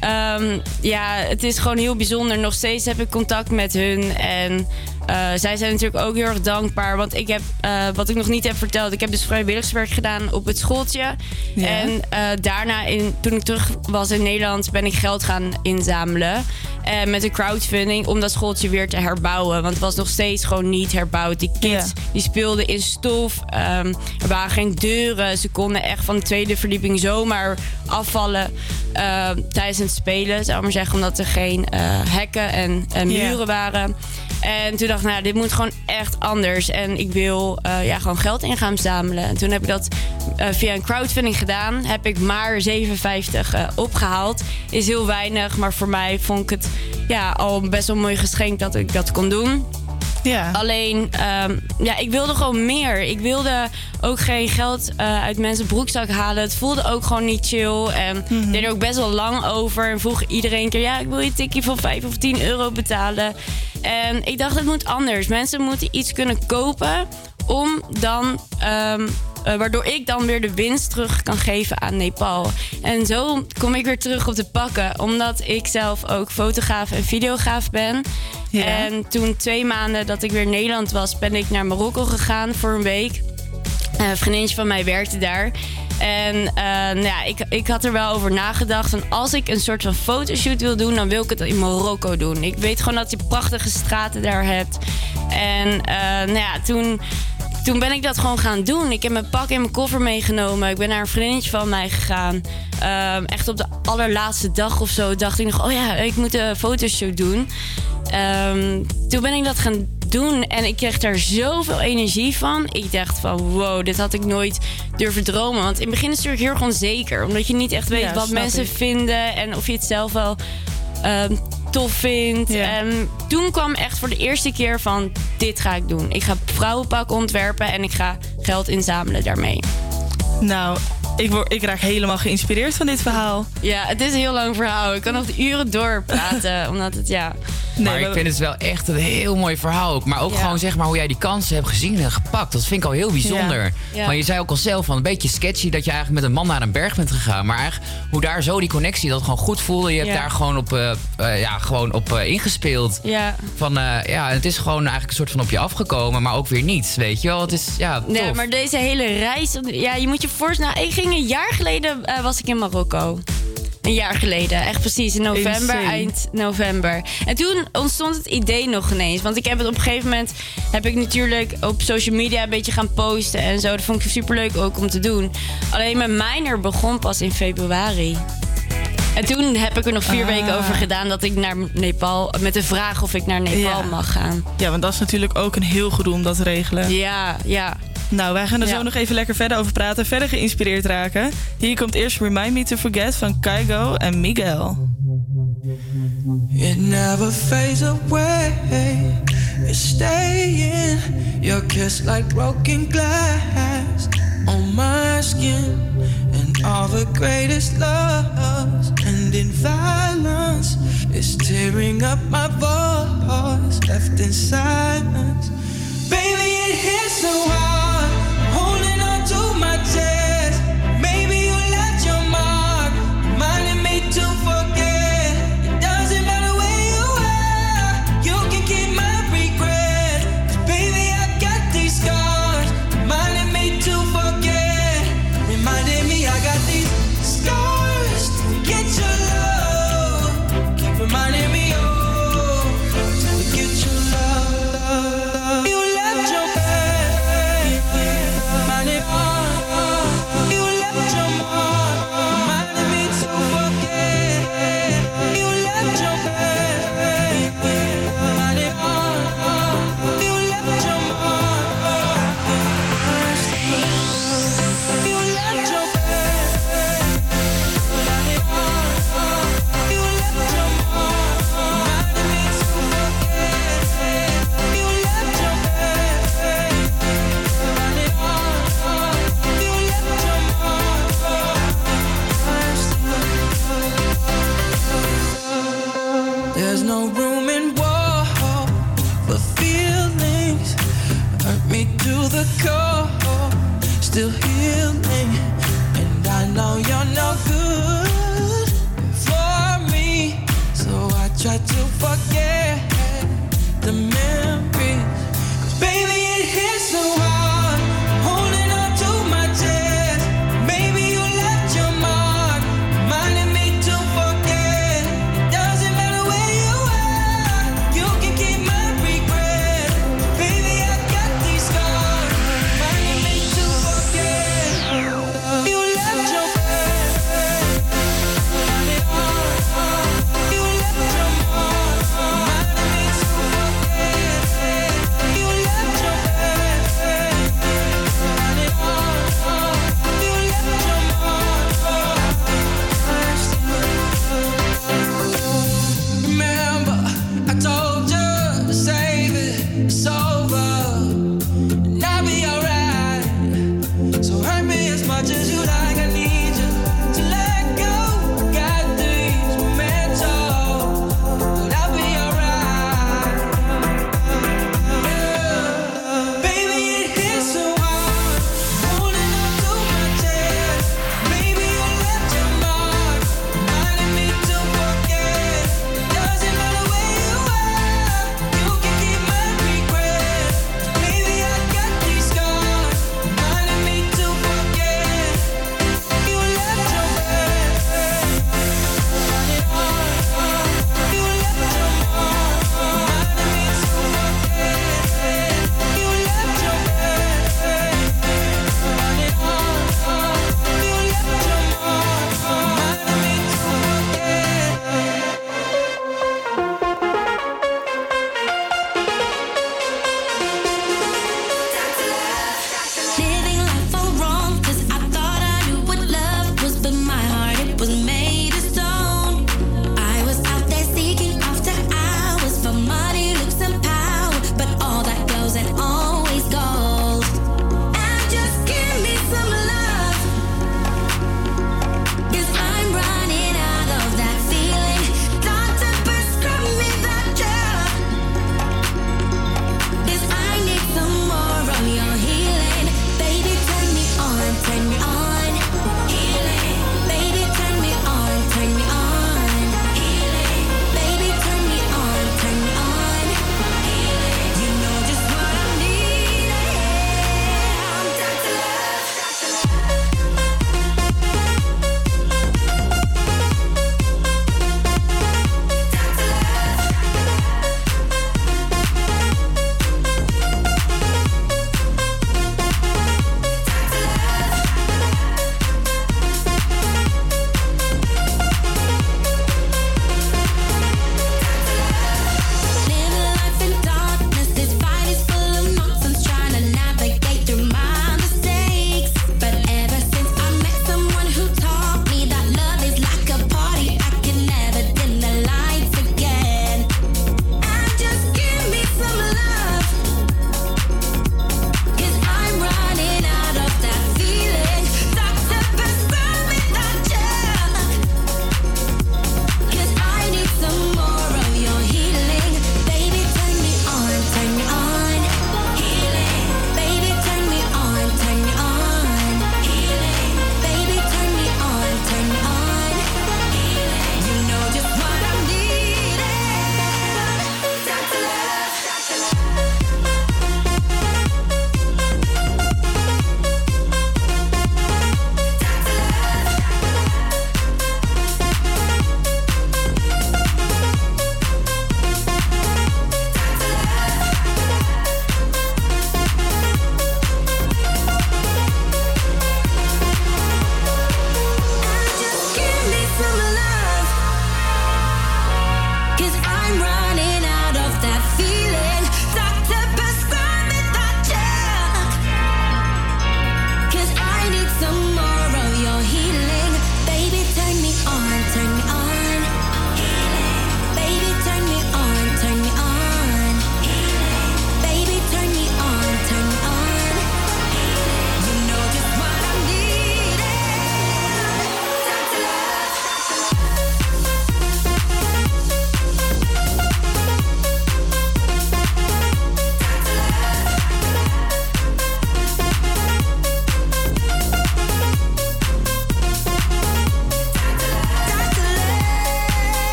ehm, ja, het is gewoon heel bijzonder. Nog steeds heb ik contact met hun. En eh, zij zijn natuurlijk ook heel erg dankbaar. Want ik heb, eh, wat ik nog niet heb verteld, ik heb dus vrijwilligerswerk gedaan op het schooltje. Ja. En eh, daarna, in, toen ik terug was in Nederland, ben ik geld gaan inzamelen. En met een crowdfunding om dat schooltje weer te herbouwen. Want het was nog steeds gewoon niet herbouwd. Die kids die speelden in stof. Ehm, er waren geen deuren. Ze konden echt van de tweede verdieping zomaar afvallen tijdens het spelen. Zou ik maar zeggen, omdat er geen hekken en, en Ja. muren waren. En toen dacht ik, nou, dit moet gewoon echt anders. En ik wil eh, ja, gewoon geld in gaan zamelen. En toen heb ik dat eh, via een crowdfunding gedaan. Heb ik maar 57 eh, opgehaald. Is heel weinig, maar voor mij vond ik het ja, al best wel een mooi geschenk dat ik dat kon doen. Ja. Alleen, ehm, ja, ik wilde gewoon meer. Ik wilde ook geen geld eh, uit mensen broekzak halen. Het voelde ook gewoon niet chill. En Mhm. deed er ook best wel lang over. En vroeg iedereen een keer... ja, ik wil je tikkie van 5 of 10 euro betalen. En ik dacht, het moet anders. Mensen moeten iets kunnen kopen... om dan... ehm, eh, waardoor ik dan weer de winst terug kan geven aan Nepal. En zo kom ik weer terug op de pakken. Omdat ik zelf ook fotograaf en videograaf ben. En toen twee maanden dat ik weer in Nederland was... ben ik naar Marokko gegaan voor een week. Eh, Een vriendinnetje van mij werkte daar. En eh, nou ja, ik, ik had er wel over nagedacht. Van als ik een soort van fotoshoot wil doen, dan wil ik het in Marokko doen. Ik weet gewoon dat je prachtige straten daar hebt. En nou ja, toen, toen ben ik dat gewoon gaan doen. Ik heb mijn pak en mijn koffer meegenomen. Ik ben naar een vriendinnetje van mij gegaan. Ehm, echt op de allerlaatste dag of zo dacht ik nog... oh ja, ik moet een fotoshoot doen. Ehm, toen ben ik dat gaan doen en ik kreeg daar zoveel energie van. Ik dacht van wow, dit had ik nooit durven dromen. Want in het begin is het natuurlijk heel erg onzeker. Omdat je niet echt weet Ja, wat mensen ik. vinden en of je het zelf wel ehm, tof vindt. En toen kwam echt voor de eerste keer van dit ga ik doen. Ik ga vrouwenpakken ontwerpen en ik ga geld inzamelen daarmee. Nou, ik, word, ik raak helemaal geïnspireerd van dit verhaal. Ja, het is een heel lang verhaal. Ik kan nog uren doorpraten, [LAUGHS] omdat het ja... maar ik vind het wel echt een heel mooi verhaal. ook. Maar ook Ja. gewoon zeg maar hoe jij die kansen hebt gezien en gepakt. Dat vind ik al heel bijzonder. Ja. Ja. Want je zei ook al zelf van een beetje sketchy dat je eigenlijk met een man naar een berg bent gegaan. Maar eigenlijk hoe daar zo die connectie dat gewoon goed voelde. Je hebt daar gewoon op, eh, eh, ja, gewoon op eh, ingespeeld. Van ja, het is gewoon eigenlijk een soort van op je afgekomen, maar ook weer niet. Weet je wel? Het is ja, tof. Nee, maar deze hele reis... Ja, je moet je voorstellen... Nou, ik ging een jaar geleden... was ik in Marokko. Een jaar geleden. Echt precies in november, Insane. eind november. En toen ontstond het idee nog ineens. Want ik heb het op een gegeven moment... heb ik natuurlijk op social media een beetje gaan posten en zo. Dat vond ik superleuk ook om te doen. Alleen mijn minor begon pas in februari. En toen heb ik er nog vier Ah. weken over gedaan... dat ik naar Nepal... met de vraag of ik naar Nepal Ja. mag gaan. Ja, want dat is natuurlijk ook een heel gedoe om dat te regelen. Ja, ja. Nou, wij gaan er Ja. zo nog even lekker verder over praten. Verder geïnspireerd raken. Hier komt eerst Remind Me to Forget van Kaigo en Miguel. It never fades away. It's staying. Your kiss like broken glass on my skin. And all the greatest loves end in violence. It's tearing up my voice, left in silence. Baby, it so hard.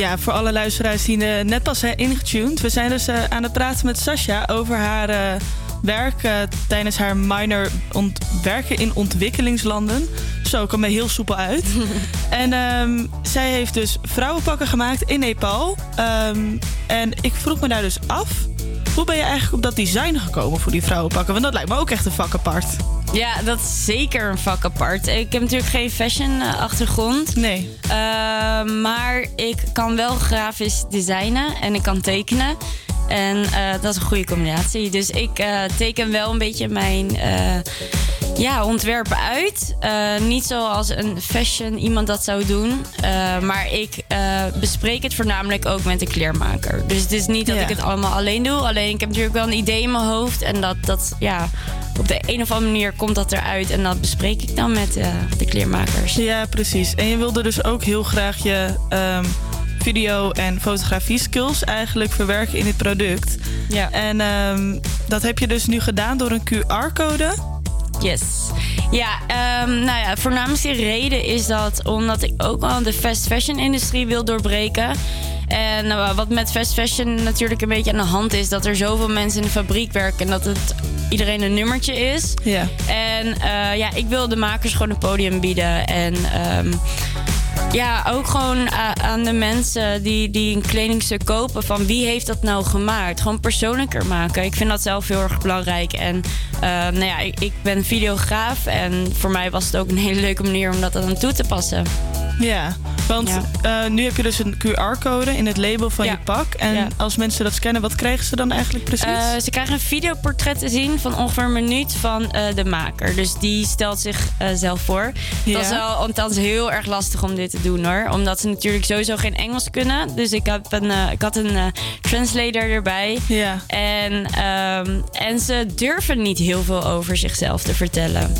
Ja, voor alle luisteraars die eh, net pas zijn ingetuned. We zijn dus eh, aan het praten met Sascha over haar eh, werk tijdens haar minor werken in ontwikkelingslanden. Zo, kwam er heel soepel uit. [LAUGHS] en ehm, zij heeft dus vrouwenpakken gemaakt in Nepal. Ehm, en ik vroeg me daar dus af, hoe ben je eigenlijk op dat design gekomen voor die vrouwenpakken? Want dat lijkt me ook echt een vak apart. Ja, dat is zeker een vak apart. Ik heb natuurlijk geen fashion eh, achtergrond. Nee. maar ik kan wel grafisch designen en ik kan tekenen. En eh, dat is een goede combinatie. Dus ik eh, teken wel een beetje mijn eh, ja, ontwerpen uit. Eh, niet zoals een fashion iemand dat zou doen. Eh, maar ik eh, bespreek het voornamelijk ook met de kleermaker. Dus het is niet dat Ja. ik het allemaal alleen doe. Alleen ik heb natuurlijk wel een idee in mijn hoofd. En dat, dat ja, op de een of andere manier komt dat eruit. En dat bespreek ik dan met de kleermakers. Ja, precies. En je wilde dus ook heel graag je ehm, video- en fotografie-skills eigenlijk verwerken in het product. Ja. En ehm, dat heb je dus nu gedaan door een QR-code. Yes. Ja, ehm, nou ja, voornaamste reden is dat omdat ik ook wel de fast fashion industrie wil doorbreken. En nou, wat met fast fashion natuurlijk een beetje aan de hand is, dat er zoveel mensen in de fabriek werken en dat het iedereen een nummertje is. Ja. En eh, ja, ik wil de makers gewoon een podium bieden. En ehm, ja, ook gewoon a- aan de mensen die, die een kledingstuk kopen. Van wie heeft dat nou gemaakt? Gewoon persoonlijker maken. Ik vind dat zelf heel erg belangrijk. En eh, nou ja, ik, ik ben videograaf. En voor mij was het ook een hele leuke manier om dat aan toe te passen. Ja, want eh, nu heb je dus een QR-code in het label van Ja. je pak. En Ja. als mensen dat scannen, wat krijgen ze dan eigenlijk precies? Eh, ze krijgen een videoportret te zien van ongeveer een minuut van eh, de maker. Dus die stelt zich eh, zelf voor. Dat is wel althans heel erg lastig om dit te doen hoor. Omdat ze natuurlijk sowieso geen Engels kunnen. Dus ik, heb een, ik had een translator erbij. Ja. En, ehm, en ze durven niet heel veel over zichzelf te vertellen.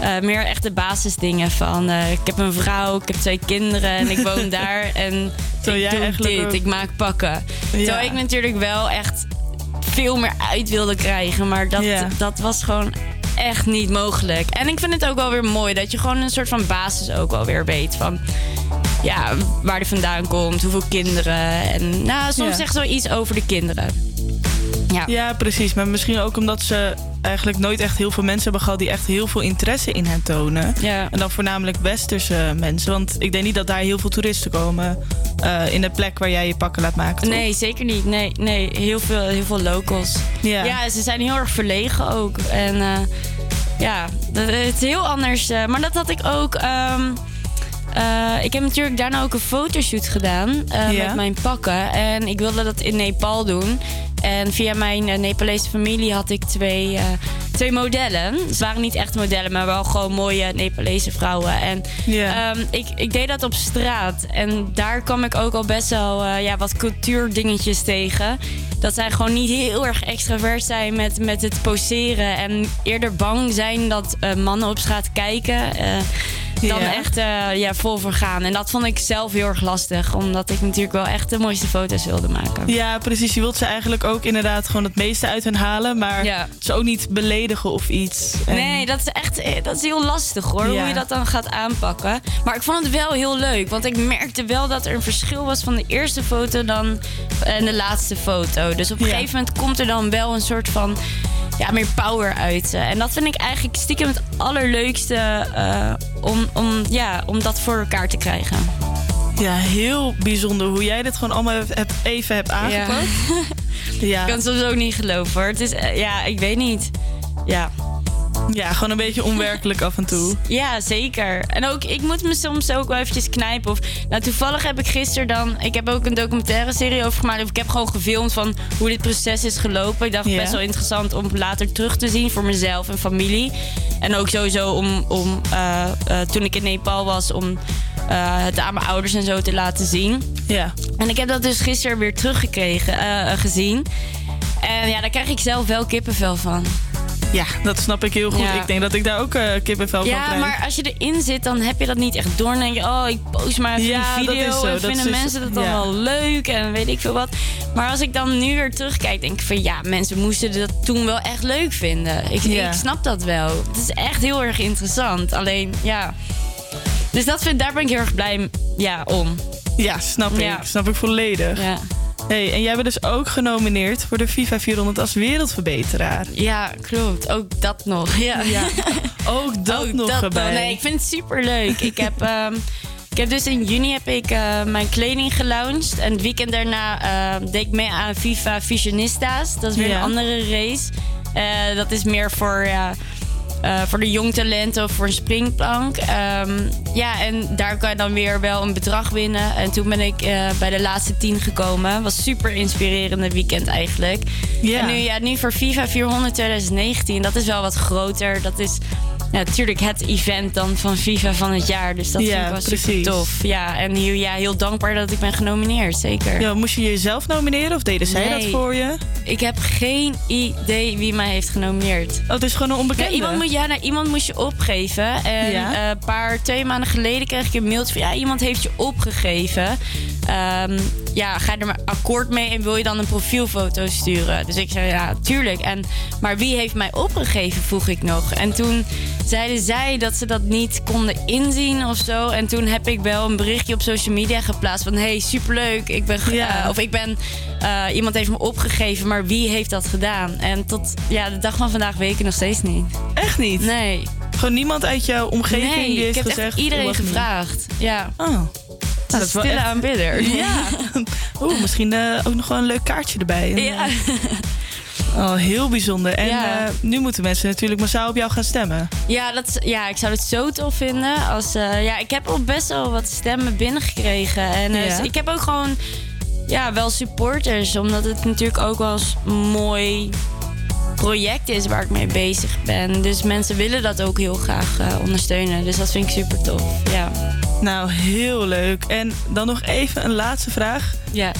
Eh, meer echt de basisdingen van eh, ik heb een vrouw, ik heb twee kinderen en ik woon [LAUGHS] daar en Terwijl ik doe dit, ook- ik maak pakken. Ja. Terwijl ik natuurlijk wel echt veel meer uit wilde krijgen, maar dat, Ja. dat was gewoon echt niet mogelijk. En ik vind het ook wel weer mooi dat je gewoon een soort van basis ook wel weer weet van ja, waar die vandaan komt, hoeveel kinderen en nou soms Ja. zegt zoiets over de kinderen. Ja. ja, precies. Maar misschien ook omdat ze eigenlijk nooit echt heel veel mensen hebben gehad die echt heel veel interesse in hen tonen. Ja. En dan voornamelijk westerse mensen. Want ik denk niet dat daar heel veel toeristen komen eh, in de plek waar jij je pakken laat maken. toch? Nee, zeker niet. Nee, nee heel, veel, heel veel locals. Ja. ze zijn heel erg verlegen ook. En eh, ja, het is heel anders. eh, maar dat had ik ook. ehm, eh, ik heb natuurlijk daarna ook een fotoshoot gedaan eh, Ja. met mijn pakken. En ik wilde dat in Nepal doen. En via mijn eh, Nepalese familie had ik twee, twee modellen. Ze waren niet echt modellen, maar wel gewoon mooie Nepalese vrouwen. En Ja. ehm, ik, ik deed dat op straat. En daar kwam ik ook al best wel ja, wat cultuurdingetjes tegen. Dat zij gewoon niet heel erg extravert zijn met, met het poseren. En eerder bang zijn dat mannen op straat kijken. Eh, dan Ja. echt eh, ja, vol voor gaan. En dat vond ik zelf heel erg lastig. Omdat ik natuurlijk wel echt de mooiste foto's wilde maken. Ja, precies. Je wilt ze eigenlijk ook inderdaad gewoon het meeste uit hen halen. Maar Ja. ze ook niet beledigen of iets. En- Nee, dat is echt eh, dat is heel lastig hoor, Ja. hoe je dat dan gaat aanpakken. Maar ik vond het wel heel leuk, want ik merkte wel dat er een verschil was van de eerste foto dan en de laatste foto. Dus op een gegeven moment komt er dan wel een soort van ja, meer power uit. En dat vind ik eigenlijk stiekem het allerleukste eh, om, om, ja, om dat voor elkaar te krijgen. Ja, heel bijzonder hoe jij dit gewoon allemaal hebt, even hebt aangepakt. [LAUGHS] Ja. Ik kan het soms ook niet geloven hoor. Het is, eh, ja, ik weet niet. Ja. Ja, gewoon een beetje onwerkelijk af en toe. [LAUGHS] Ja, zeker. En ook, ik moet me soms ook wel eventjes knijpen. Of, nou, toevallig heb ik gisteren dan... Ik heb ook een documentaire serie over gemaakt. Of ik heb gewoon gefilmd van hoe dit proces is gelopen. Ik dacht Ja. best wel interessant om later terug te zien voor mezelf en familie. En ook sowieso om, om eh, eh, toen ik in Nepal was, om eh, het aan mijn ouders en zo te laten zien. Ja. En ik heb dat dus gisteren weer teruggekregen, gezien. En ja, daar krijg ik zelf wel kippenvel van. Ja, dat snap ik heel goed. Ja. Ik denk dat ik daar ook eh kippenvel van Ja, krijg. maar als je erin zit, dan heb je dat niet echt door. Dan denk je, oh, ik post maar even Ja, die dat video. is zo. En Dat vinden is- mensen dat dan ja. wel leuk en weet ik veel wat. Maar als ik dan nu weer terugkijk, denk ik van... Ja, mensen moesten dat toen wel echt leuk vinden. Ik, Ja. ik snap dat wel. Het is echt heel erg interessant. Alleen, ja... Dus dat vind, daar ben ik heel erg blij ja, om. Ja, snap ik. Ja. Snap ik volledig. Ja. Hey, en jij bent dus ook genomineerd voor de FIFA 400 als wereldverbeteraar. Ja, klopt. Ook dat nog. [LAUGHS] Ja, Ja, ook dat nog erbij. Nee, ik vind het super leuk. ik, heb, [LAUGHS] ehm, ik heb dus in juni heb ik eh, mijn kleding gelaunched. En het weekend daarna ehm, deed ik mee aan FIFA Visionistas. Dat is weer Ja. een andere race. Eh, dat is meer voor, eh, voor de jongtalenten of voor een springplank. Ehm, ja, en daar kan je dan weer wel een bedrag winnen. En toen ben ik eh, bij de laatste tien gekomen. Was super inspirerende weekend eigenlijk. Ja. En nu, ja, nu voor FIFA 400 2019, dat is wel wat groter. Dat is ja, natuurlijk het event dan van FIFA van het jaar. Dus dat Ja, vind ik wel super tof. Ja, en heel, ja, heel dankbaar dat ik ben genomineerd, zeker. Ja, moest je jezelf nomineren of deden zij dat voor je? Ik heb geen idee wie mij heeft genomineerd. Oh, het is gewoon een onbekende? Ja, iemand, moet, ja, nou, iemand moest je opgeven. En Ja. eh, een paar, twee maanden geleden kreeg ik een mailtje van... ja, iemand heeft je opgegeven. Ehm, ja, ga je er maar akkoord mee en wil je dan een profielfoto sturen? Dus ik zei, ja, tuurlijk. En, maar wie heeft mij opgegeven, vroeg ik nog. En toen zeiden zij dat ze dat niet konden inzien of zo. En toen heb ik wel een berichtje op social media geplaatst van... hey, superleuk, ik ben... Ja. eh, of ik ben... eh, iemand heeft me opgegeven, maar wie heeft dat gedaan? En tot ja, de dag van vandaag weet ik het nog steeds niet. Echt niet? Nee. Gewoon niemand uit jouw omgeving nee, die heeft ik heb gezegd... echt iedereen gevraagd. Ja. Oh. Nou, dat is wel stille echt- aanbidder. [LAUGHS] Ja. Oeh, misschien eh, ook nog wel een leuk kaartje erbij. En, Ja. Oh, heel bijzonder. En Ja. eh, nu moeten mensen natuurlijk massaal op jou gaan stemmen. Ja, dat, ja, ik zou het zo tof vinden. Als, eh, ja, ik heb al best wel wat stemmen binnengekregen. En Ja. ik heb ook gewoon ja, wel supporters. Omdat het natuurlijk ook wel eens een mooi project is waar ik mee bezig ben. Dus mensen willen dat ook heel graag eh, ondersteunen. Dus dat vind ik super tof. Ja. Nou, heel leuk. En dan nog even een laatste vraag. Ja.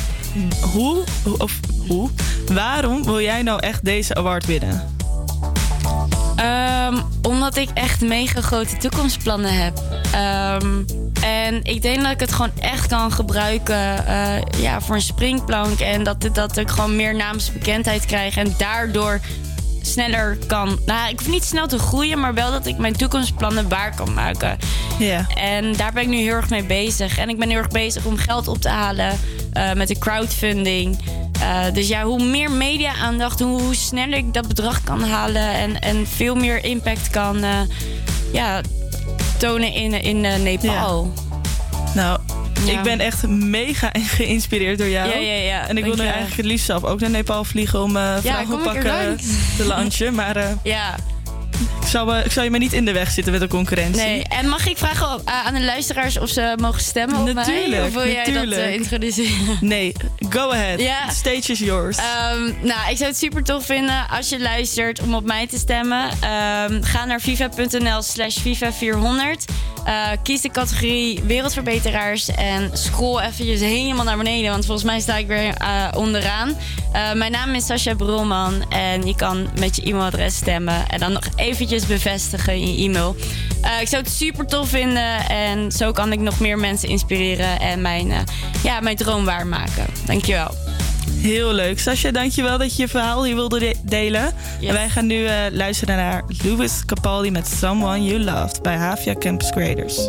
Hoe, of hoe, waarom wil jij nou echt deze award winnen? Ehm, omdat ik echt mega grote toekomstplannen heb. Ehm, en ik denk dat ik het gewoon echt kan gebruiken eh, ja, voor een springplank. En dat, dat ik gewoon meer naamsbekendheid krijg. En daardoor sneller kan. Nou, ik hoef niet snel te groeien, maar wel dat ik mijn toekomstplannen waar kan maken. Ja. En daar ben ik nu heel erg mee bezig. En ik ben heel erg bezig om geld op te halen eh, met de crowdfunding. Eh, dus ja, hoe meer media-aandacht, hoe, hoe sneller ik dat bedrag kan halen. En, en veel meer impact kan eh, ja, tonen in, in Nepal. Nou, Ja. ik ben echt mega [LAUGHS] geïnspireerd door jou. Ja, ja, ja. En ik wil nu eigenlijk het liefst zelf ook naar Nepal vliegen om uh, Ja, te lunchen. Maar eh, Ja. Ik, zal, eh, ik zal je maar niet in de weg zitten met de concurrentie. Nee, en mag ik vragen eh, aan de luisteraars of ze mogen stemmen op mij? Natuurlijk, Of wil jij dat natuurlijk. eh, introduceren? [LAUGHS] Nee, go ahead. The stage is yours. Ehm, nou, ik zou het super tof vinden als je luistert om op mij te stemmen. Ehm, ga naar viva.nl slash viva400. Eh, kies de categorie wereldverbeteraars en scroll eventjes helemaal naar beneden. Want volgens mij sta ik weer onderaan. Mijn naam is Sascha Brolman en je kan met je e-mailadres stemmen. En dan nog eventjes bevestigen in je e-mail. Eh, ik zou het super tof vinden en zo kan ik nog meer mensen inspireren en mijn, eh, ja, mijn droom waarmaken. Dankjewel. Heel leuk. Sascha, dankjewel dat je je verhaal hier wilde de- delen. En wij gaan nu eh, luisteren naar Louis Capaldi met Someone You Loved bij Havia Campus Creators.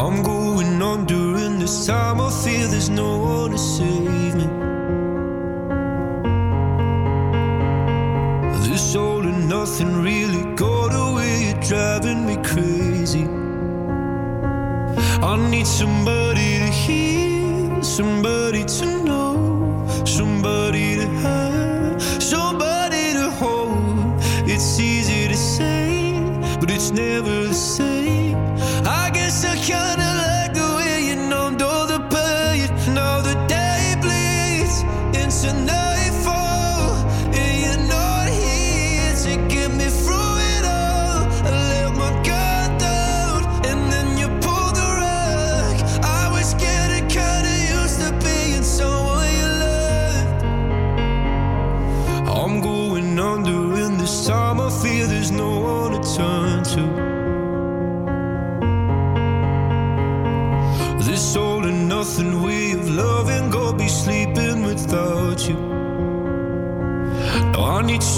I'm going on during this time. I feel there's no one to save me. All and nothing really got away, you're driving me crazy. I need somebody to hear, somebody to know, somebody to have, somebody to hold. It's easy to say, but it's never the same. Without you.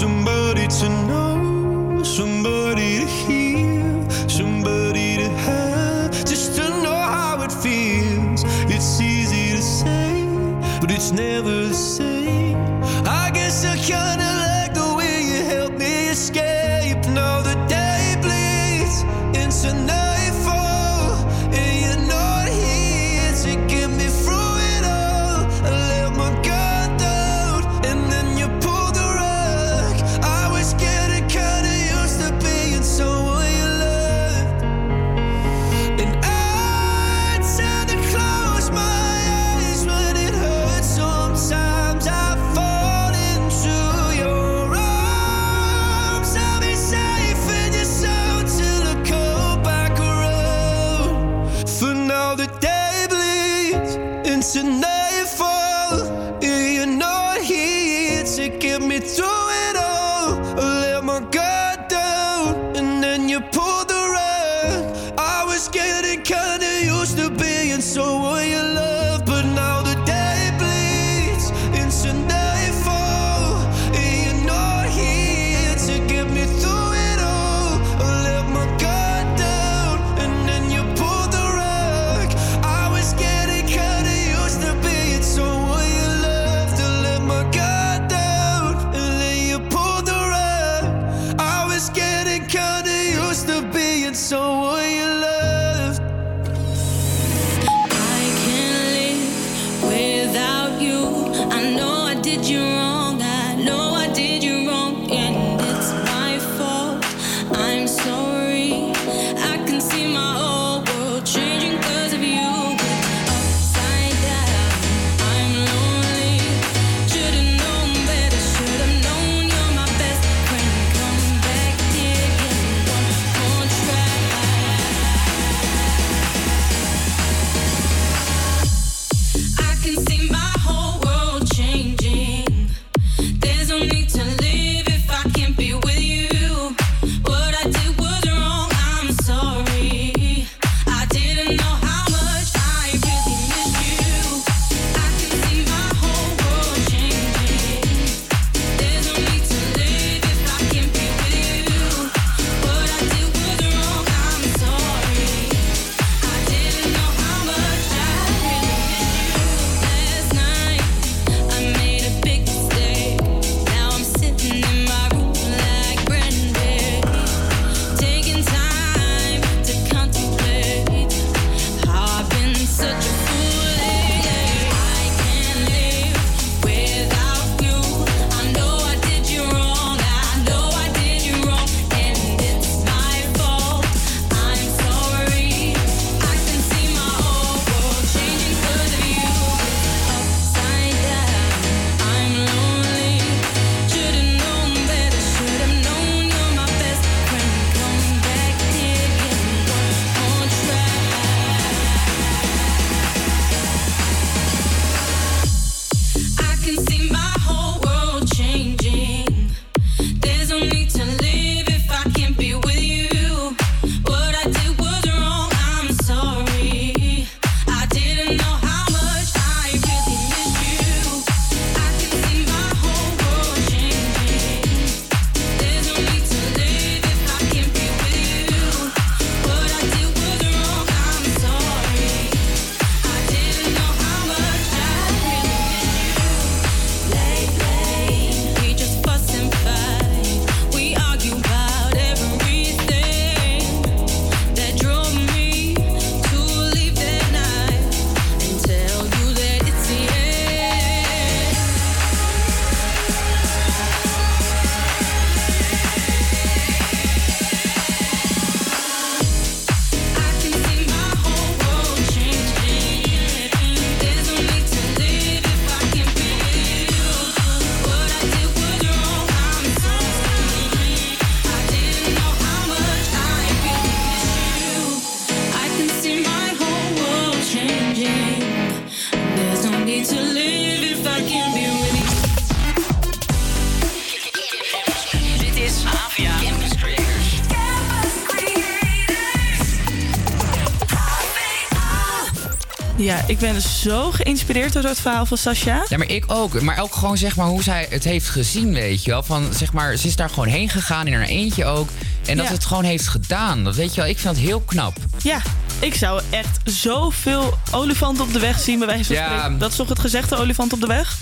Ik ben zo geïnspireerd door het verhaal van Sasha. Ja, maar ik ook. Maar ook gewoon zeg maar hoe zij het heeft gezien, weet je wel. Van zeg maar, ze is daar gewoon heen gegaan in haar eentje ook. En dat Ja. ze het gewoon heeft gedaan. Dat weet je wel, ik vind het heel knap. Ja, ik zou echt zoveel olifanten op de weg zien, bij wijze van Ja. spreken. Dat is toch het gezegde olifant op de weg?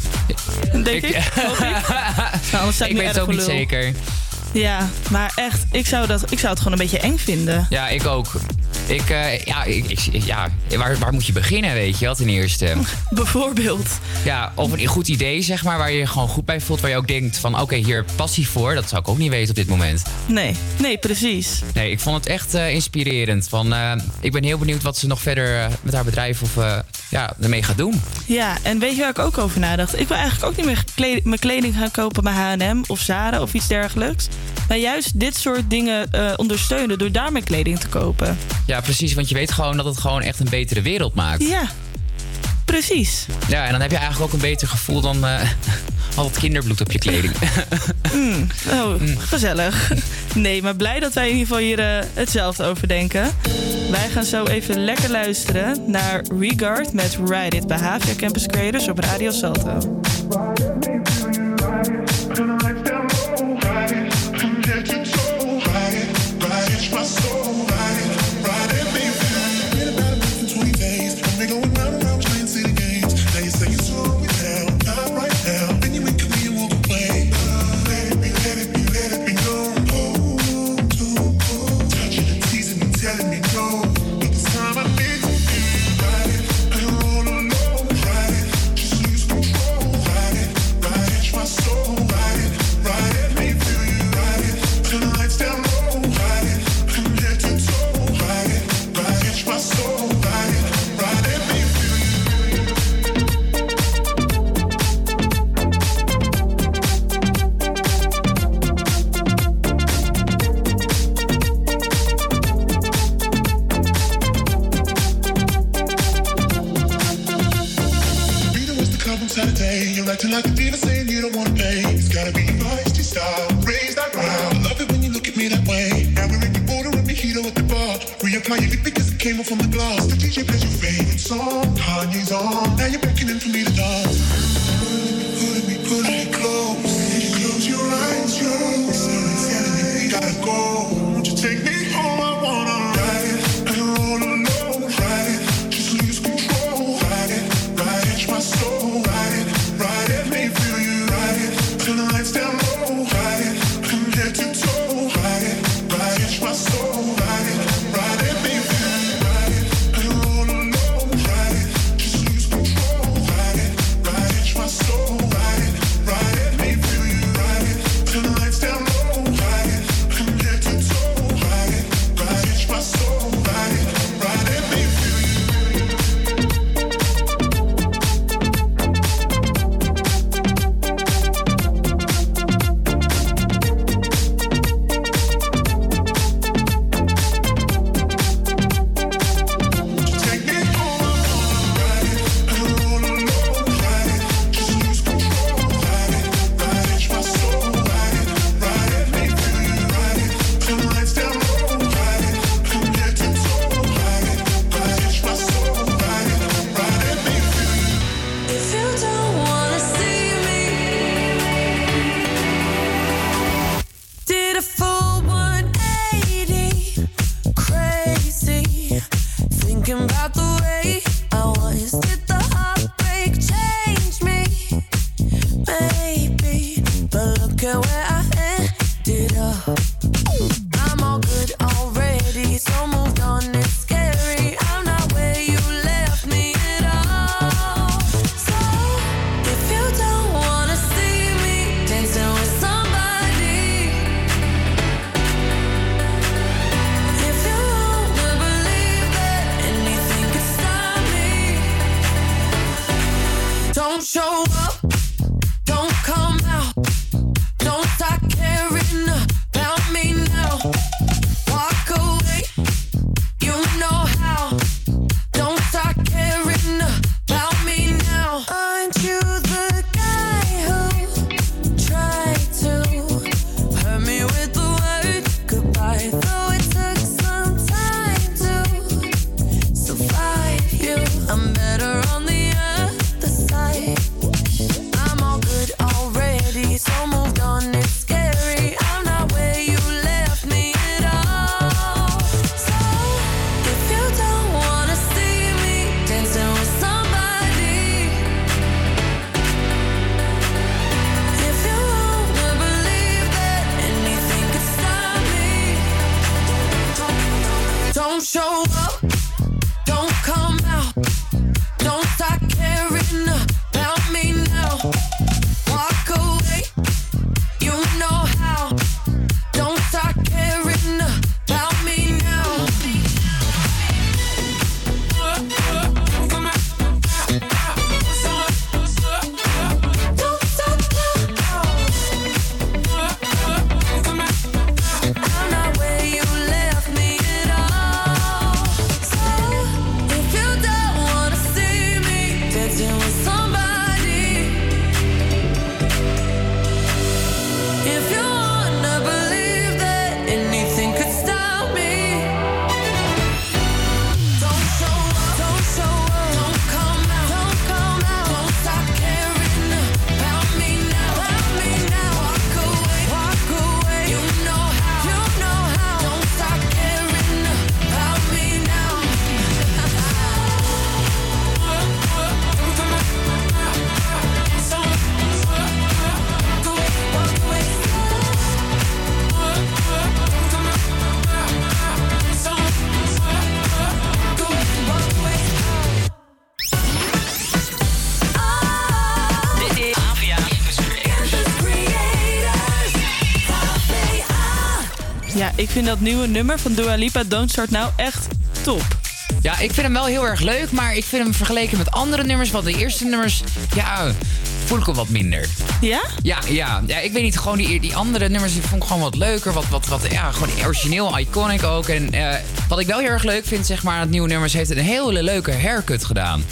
Denk ik. Hoop ik. [LAUGHS] Nou, ik nu weet het ook niet zeker. Ja, maar echt, ik zou, dat, ik zou het gewoon een beetje eng vinden. Ja, ik ook. Ik, eh, ja, ik, ik- ja waar, waar moet je beginnen, weet je wel, ten eerste? [LAUGHS] Bijvoorbeeld. Ja, of een goed idee, zeg maar, waar je je gewoon goed bij voelt. Waar je ook denkt van, oké, hier passie voor. Dat zou ik ook niet weten op dit moment. Nee, nee, precies. Nee, ik vond het echt eh, inspirerend. Van, eh, ik ben heel benieuwd wat ze nog verder met haar bedrijf of, ja, ermee gaat doen. Ja, en weet je waar ik ook over nadacht? Ik wil eigenlijk ook niet meer kled- mijn kleding gaan kopen bij H&M of Zara of iets dergelijks. Maar juist dit soort dingen eh, ondersteunen door daar mijn kleding te kopen. Ja, precies, want je weet gewoon dat het gewoon echt een betere wereld maakt. Ja, precies. Ja, en dan heb je eigenlijk ook een beter gevoel dan eh, [LAUGHS] al het kinderbloed op je kleding. [LAUGHS] Mm, oh, gezellig. Nee, maar blij dat wij in ieder geval hier eh, hetzelfde over denken. Wij gaan zo even lekker luisteren naar Regard met Ride It bij Havia Campus Creators op Radio Salto. pass came up from the glass. The DJ plays your favorite song. Kanye's on. Now you're beckoning for me to dance. Vind dat nieuwe nummer van Dua Lipa, Don't Start Now, echt top. Ja, ik vind hem wel heel erg leuk, maar ik vind hem vergeleken met andere nummers, want de eerste nummers, ja, voel ik hem wat minder. Ja? Ja, ja, ja ik weet niet, gewoon die, die andere nummers die vond ik gewoon wat leuker, wat, wat, wat ja, gewoon origineel, iconic ook. En eh, wat ik wel heel erg leuk vind, zeg maar, het nieuwe nummers heeft een hele leuke haircut gedaan.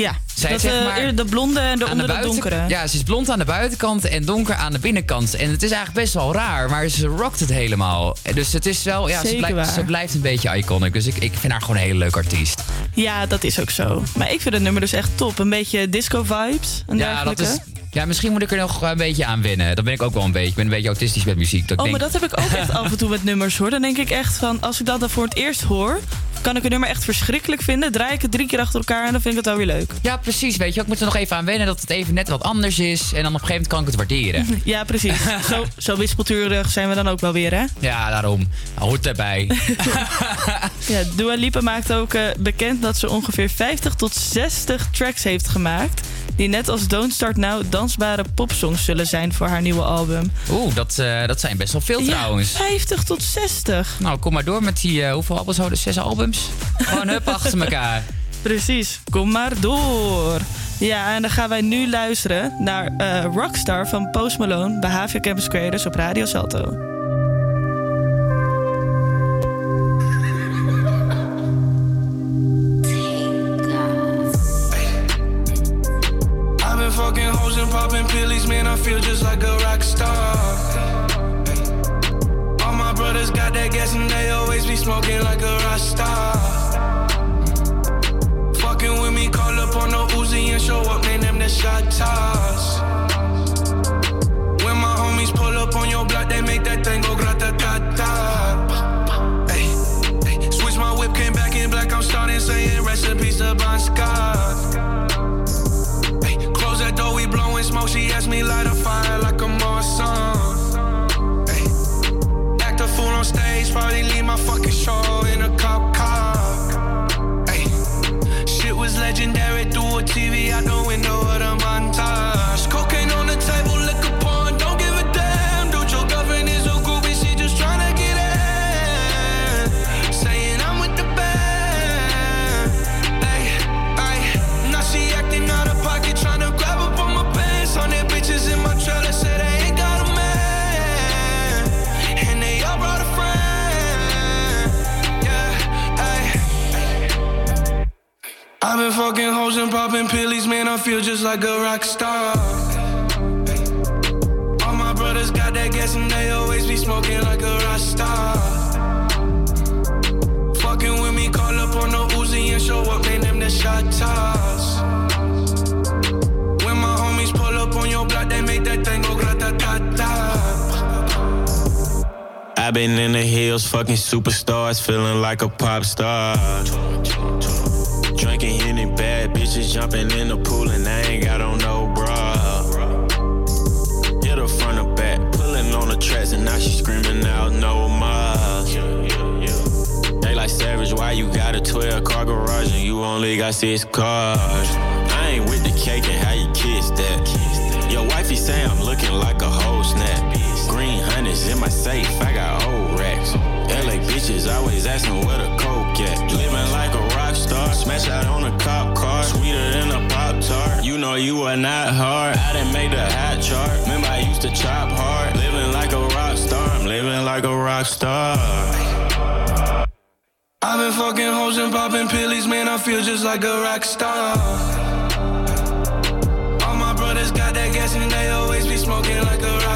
Ja, Zij dat, zeg eh, maar de blonde en de onder de, donkere. Ja, ze is blond aan de buitenkant en donker aan de binnenkant. En het is eigenlijk best wel raar, maar ze rockt het helemaal. Dus het is wel, ja, ze blijft, ze blijft een beetje iconic. Dus ik, ik vind haar gewoon een hele leuke artiest. Ja, dat is ook zo. Maar ik vind het nummer dus echt top. Een beetje disco-vibes en Ja, dat is, ja, misschien moet ik er nog een beetje aan wennen. Dat ben ik ook wel een beetje. Ik ben een beetje autistisch met muziek. Dat Oh, denk, maar dat heb ik ook echt [LAUGHS] af en toe met nummers hoor. Dan denk ik echt van, als ik dat dan voor het eerst hoor... kan ik een nummer echt verschrikkelijk vinden. Draai ik het drie keer achter elkaar en dan vind ik het wel weer leuk. Ja, precies. Weet je, ik moet er nog even aan wennen dat het even net wat anders is. En dan op een gegeven moment kan ik het waarderen. [LAUGHS] Ja, precies. [LAUGHS] zo, zo wispelturig zijn we dan ook wel weer, hè? Ja, daarom. Hoort erbij. [LAUGHS] Ja, Dua Lipa maakt ook eh, bekend dat ze ongeveer 50 tot 60 tracks heeft gemaakt... die net als Don't Start Now dansbare popsongs zullen zijn voor haar nieuwe album. Oeh, dat, eh, dat zijn best wel veel Ja, trouwens. 50 tot 60. Nou, kom maar door met die, eh, hoeveel albums houden? Zes albums? Gewoon hup [LAUGHS] achter elkaar. Precies, kom maar door. Ja, en dan gaan wij nu luisteren naar eh, Rockstar van Post Malone... bij Havia Campus Creators op Radio Salto. I feel just like a rock star. All my brothers got that gas and they always be smoking like a rock star. Fucking with me, call up on the Uzi and show up, man. Them the shot toss. When my homies pull up on your block, they make that thing go grata ta ta. Switch my whip, came back in black. I'm starting saying peace to Bon Scott. Smoke. She asked me light a fire like a Marsan. Ay, Act a fool on stage, probably leave my fucking show in a cop car. Ay, Shit was legendary through a TV out the I've been fucking hoes and popping pillies, man. I feel just like a rock star. All my brothers got that gas and they always be smoking like a rock star. Fucking with me, call up on the Uzi and show up, man. Them the shot toss. When my homies pull up on your block, they make that thing go grata ta ta. I've been in the hills, fucking superstars, feeling like a pop star. Drinking Henny, bad bitches jumping in the pool, and I ain't got on no bra. Hit her front or back, pulling on the tracks, and now she screaming out no more. They like savage, why you got a 12 car garage and you only got six cars? I ain't with the cake and how you kiss that. Your wifey say I'm looking like a whole snap. Green hundreds in my safe, I got old racks. LA bitches always asking where the coke at. Living like a star, smash out on a cop car, sweeter than a pop tart. You know you are not hard. I didn't make the hot chart. Remember I used to chop hard. Living like a rock star, I'm living like a rock star. I've been fucking hoes and popping pillies, man. I feel just like a rock star. All my brothers got that gas and they always be smoking like a rock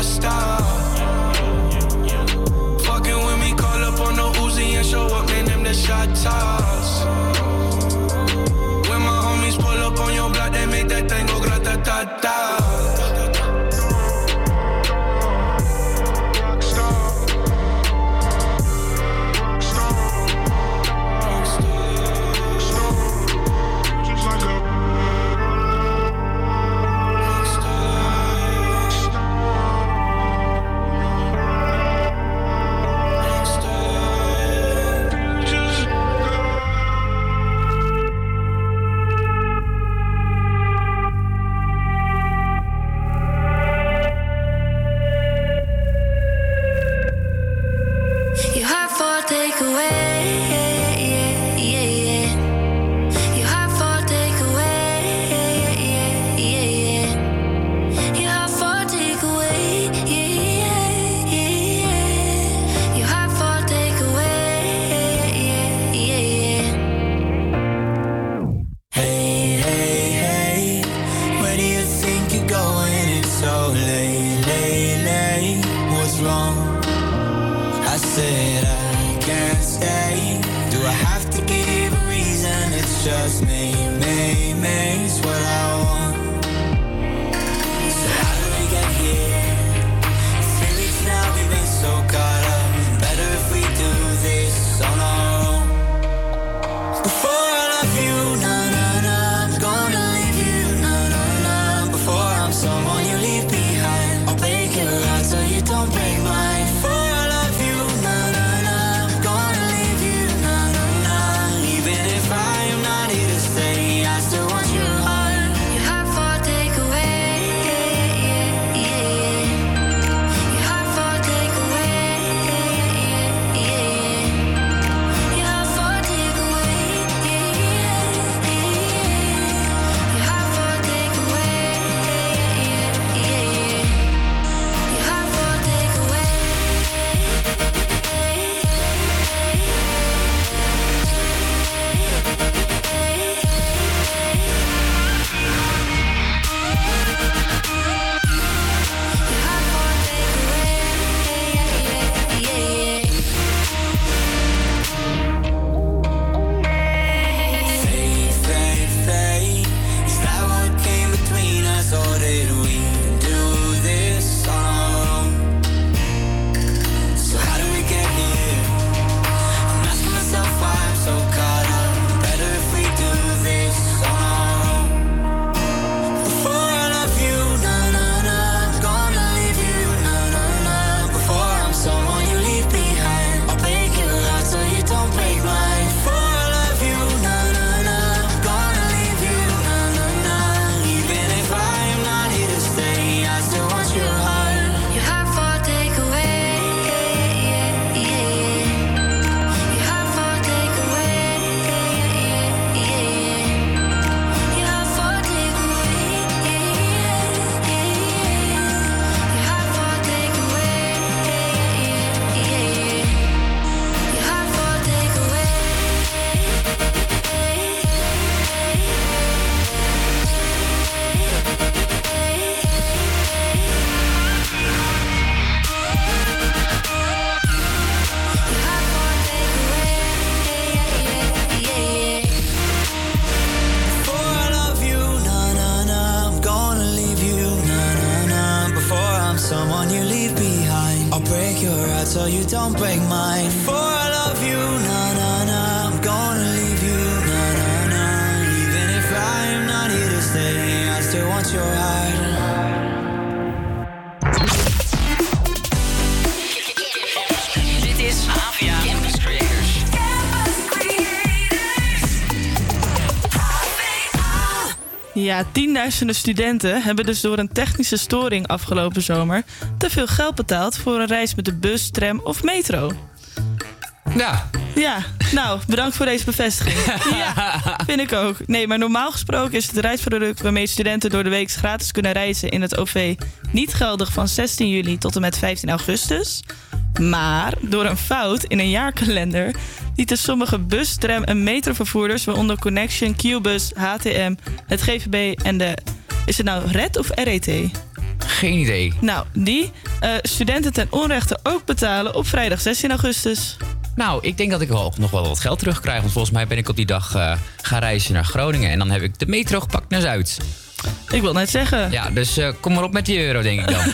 Ja, tienduizenden studenten hebben dus door een technische storing afgelopen zomer te veel geld betaald voor een reis met de bus, tram of metro. Ja. Ja, nou, bedankt voor deze bevestiging. [LAUGHS] Ja, vind ik ook. Nee, maar normaal gesproken is het reisproduct waarmee studenten door de week gratis kunnen reizen in het OV niet geldig van 16 juli tot en met 15 augustus. Maar door een fout in een jaarkalender lieten sommige bus, tram en metrovervoerders, waaronder Connection, Qbus, HTM, het GVB en de. Is het nou RED of RET? Geen idee. Nou, die eh, studenten ten onrechte ook betalen op vrijdag 16 augustus. Nou, ik denk dat ik wel, nog wel wat geld terugkrijg. Want volgens mij ben ik op die dag eh, gaan reizen naar Groningen. En dan heb ik de metro gepakt naar Zuid. Ik wil net zeggen. Ja, dus eh, kom maar op met die euro, denk ik dan.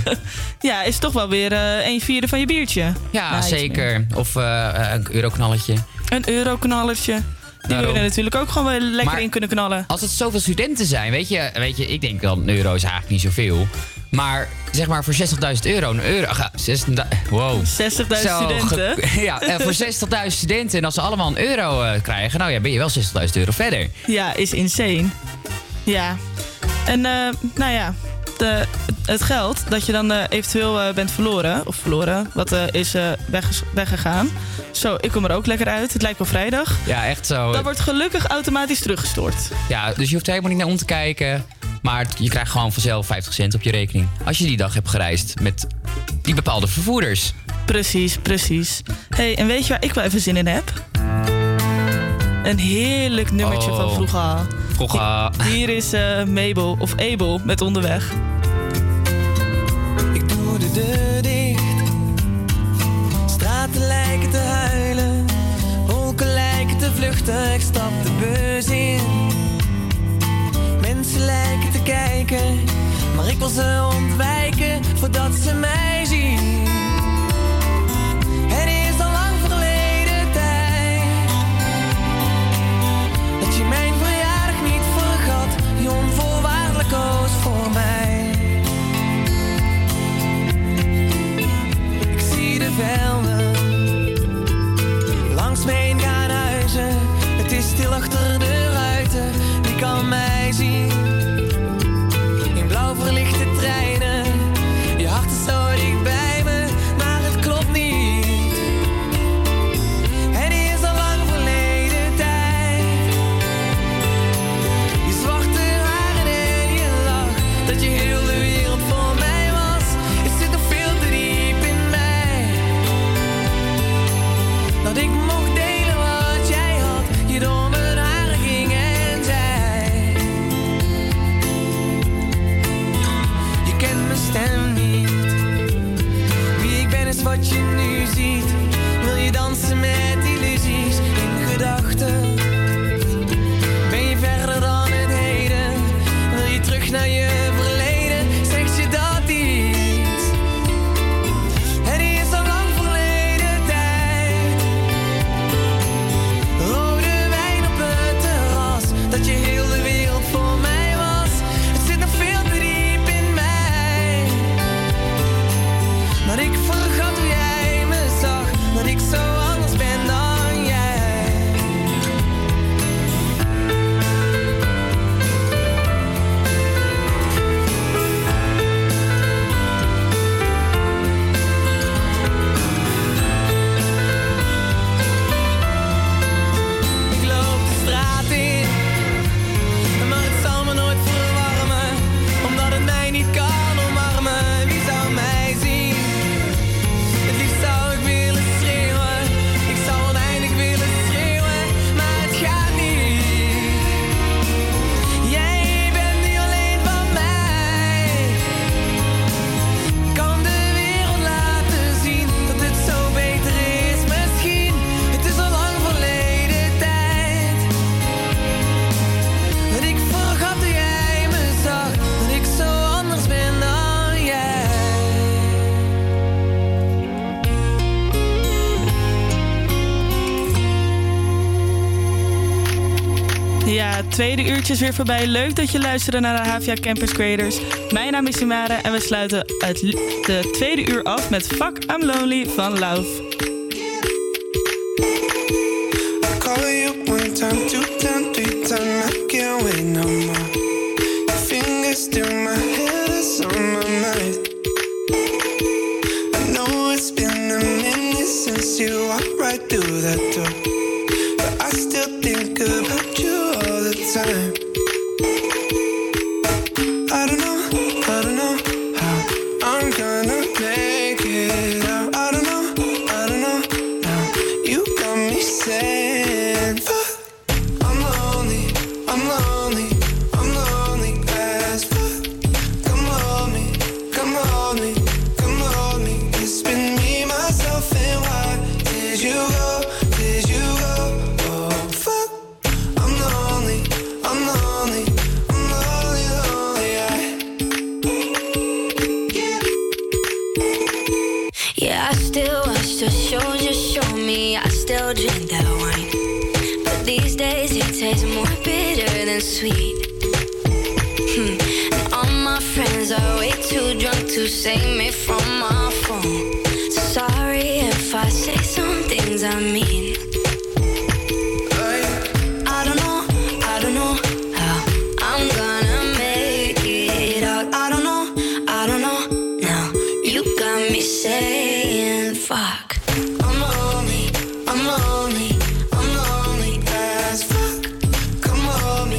[LAUGHS] Ja, is toch wel weer eh een vierde van je biertje. Ja, Nou, zeker. Of eh, een euroknalletje. Een euroknallertje. Die wil Daarom. je er natuurlijk ook gewoon wel lekker Maar- in kunnen knallen. Als het zoveel studenten zijn, weet je, weet je ik denk dan een euro is eigenlijk niet zoveel. Maar zeg maar voor 60.000 euro, een euro. Ga, 60.000 wow. 60.000 Zo, studenten. [LAUGHS] Ja, voor 60.000 studenten. En als ze allemaal een euro krijgen, nou ja, ben je wel 60.000 euro verder. Ja, is insane. Ja. En eh, nou ja, de, het geld dat je dan eh, eventueel eh, bent verloren, of verloren, wat is wegges- weggegaan. Zo, ik kom er ook lekker uit. Het lijkt wel vrijdag. Ja, echt zo. Dat wordt gelukkig automatisch teruggestort. Ja, dus je hoeft er helemaal niet naar om te kijken. Maar je krijgt gewoon vanzelf 50 cent op je rekening. Als je die dag hebt gereisd met die bepaalde vervoerders. Precies, precies. hey, en weet je waar ik wel even zin in heb? Een heerlijk nummertje Oh. van vroeger. Hier is uh, Mabel of Abel met onderweg. Ik doe de deur dicht. Straten lijken te huilen. Wolken lijken te vluchten. Ik stap de bus in. Mensen lijken te kijken. Maar ik wil ze ontwijken voordat ze mij zien. fell is weer voorbij. Leuk dat je luisterde naar de Havia Campus Creators. Mijn naam is Simara en we sluiten het de tweede uur af met Fuck I'm Lonely van Lauf.